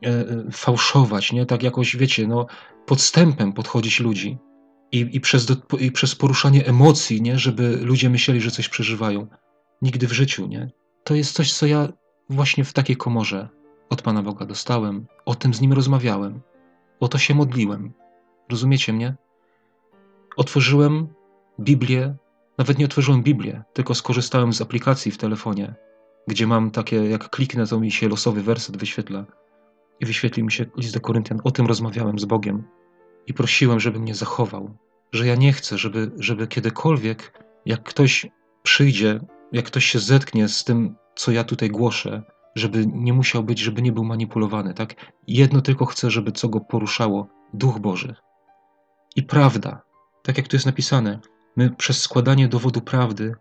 E, e, fałszować, nie? Tak jakoś, wiecie, no, podstępem podchodzić ludzi i, i, przez, do, i przez poruszanie emocji, nie? Żeby ludzie myśleli, że coś przeżywają. Nigdy w życiu, nie? To jest coś, co ja właśnie w takiej komorze od Pana Boga dostałem. O tym z Nim rozmawiałem. O to się modliłem. Rozumiecie mnie? Otworzyłem Biblię, nawet nie otworzyłem Biblię, tylko skorzystałem z aplikacji w telefonie, gdzie mam takie, jak kliknę, to mi się losowy werset wyświetla i wyświetlił mi się list do Koryntian. O tym rozmawiałem z Bogiem i prosiłem, żeby mnie zachował, że ja nie chcę, żeby, żeby kiedykolwiek, jak ktoś przyjdzie, jak ktoś się zetknie z tym, co ja tutaj głoszę, żeby nie musiał być, żeby nie był manipulowany, tak? Jedno tylko chcę, żeby co go poruszało, Duch Boży. I prawda, tak jak tu jest napisane, my przez składanie dowodu prawdy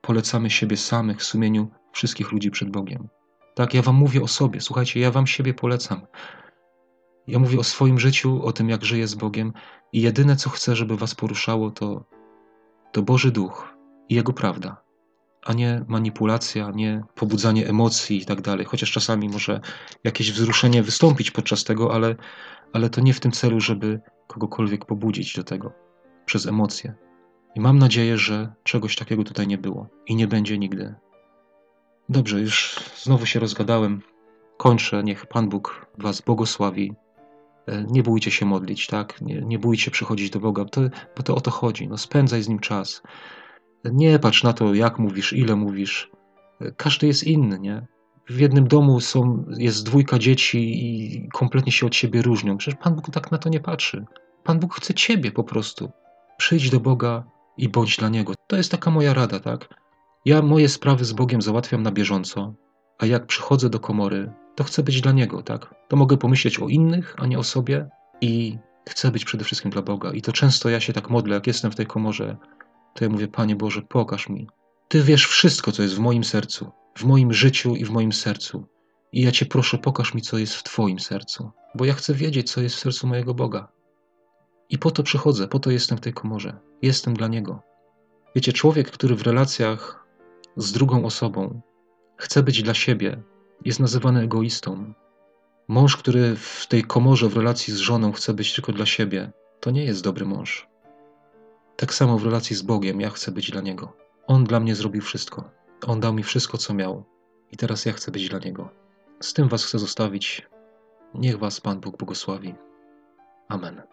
polecamy siebie samych w sumieniu wszystkich ludzi przed Bogiem. Tak, ja wam mówię o sobie. Słuchajcie, ja wam siebie polecam. Ja mówię o swoim życiu, o tym, jak żyję z Bogiem i jedyne, co chcę, żeby was poruszało, to, to Boży Duch i Jego prawda, a nie manipulacja, nie pobudzanie emocji i tak dalej. Chociaż czasami może jakieś wzruszenie wystąpić podczas tego, ale, ale to nie w tym celu, żeby kogokolwiek pobudzić do tego przez emocje. I mam nadzieję, że czegoś takiego tutaj nie było i nie będzie nigdy. Dobrze, już znowu się rozgadałem. Kończę. Niech Pan Bóg Was błogosławi. E, nie bójcie się modlić, tak? Nie, nie bójcie przychodzić do Boga, to, bo to o to chodzi. No, spędzaj z Nim czas. Nie patrz na to, jak mówisz, ile mówisz. Każdy jest inny, nie? W jednym domu są, jest dwójka dzieci i kompletnie się od siebie różnią. Przecież Pan Bóg tak na to nie patrzy. Pan Bóg chce Ciebie po prostu. Przyjdź do Boga i bądź dla Niego. To jest taka moja rada, tak? Ja moje sprawy z Bogiem załatwiam na bieżąco, a jak przychodzę do komory, to chcę być dla Niego, tak? To mogę pomyśleć o innych, a nie o sobie i chcę być przede wszystkim dla Boga. I to często ja się tak modlę, jak jestem w tej komorze, to ja mówię, Panie Boże, pokaż mi. Ty wiesz wszystko, co jest w moim sercu, w moim życiu i w moim sercu. I ja Cię proszę, pokaż mi, co jest w Twoim sercu, bo ja chcę wiedzieć, co jest w sercu mojego Boga. I po to przychodzę, po to jestem w tej komorze. Jestem dla Niego. Wiecie, człowiek, który w relacjach z drugą osobą chce być dla siebie, jest nazywany egoistą. Mąż, który w tej komorze w relacji z żoną chce być tylko dla siebie, to nie jest dobry mąż. Tak samo w relacji z Bogiem ja chcę być dla Niego. On dla mnie zrobił wszystko. On dał mi wszystko, co miał. I teraz ja chcę być dla Niego. Z tym Was chcę zostawić. Niech Was Pan Bóg błogosławi. Amen.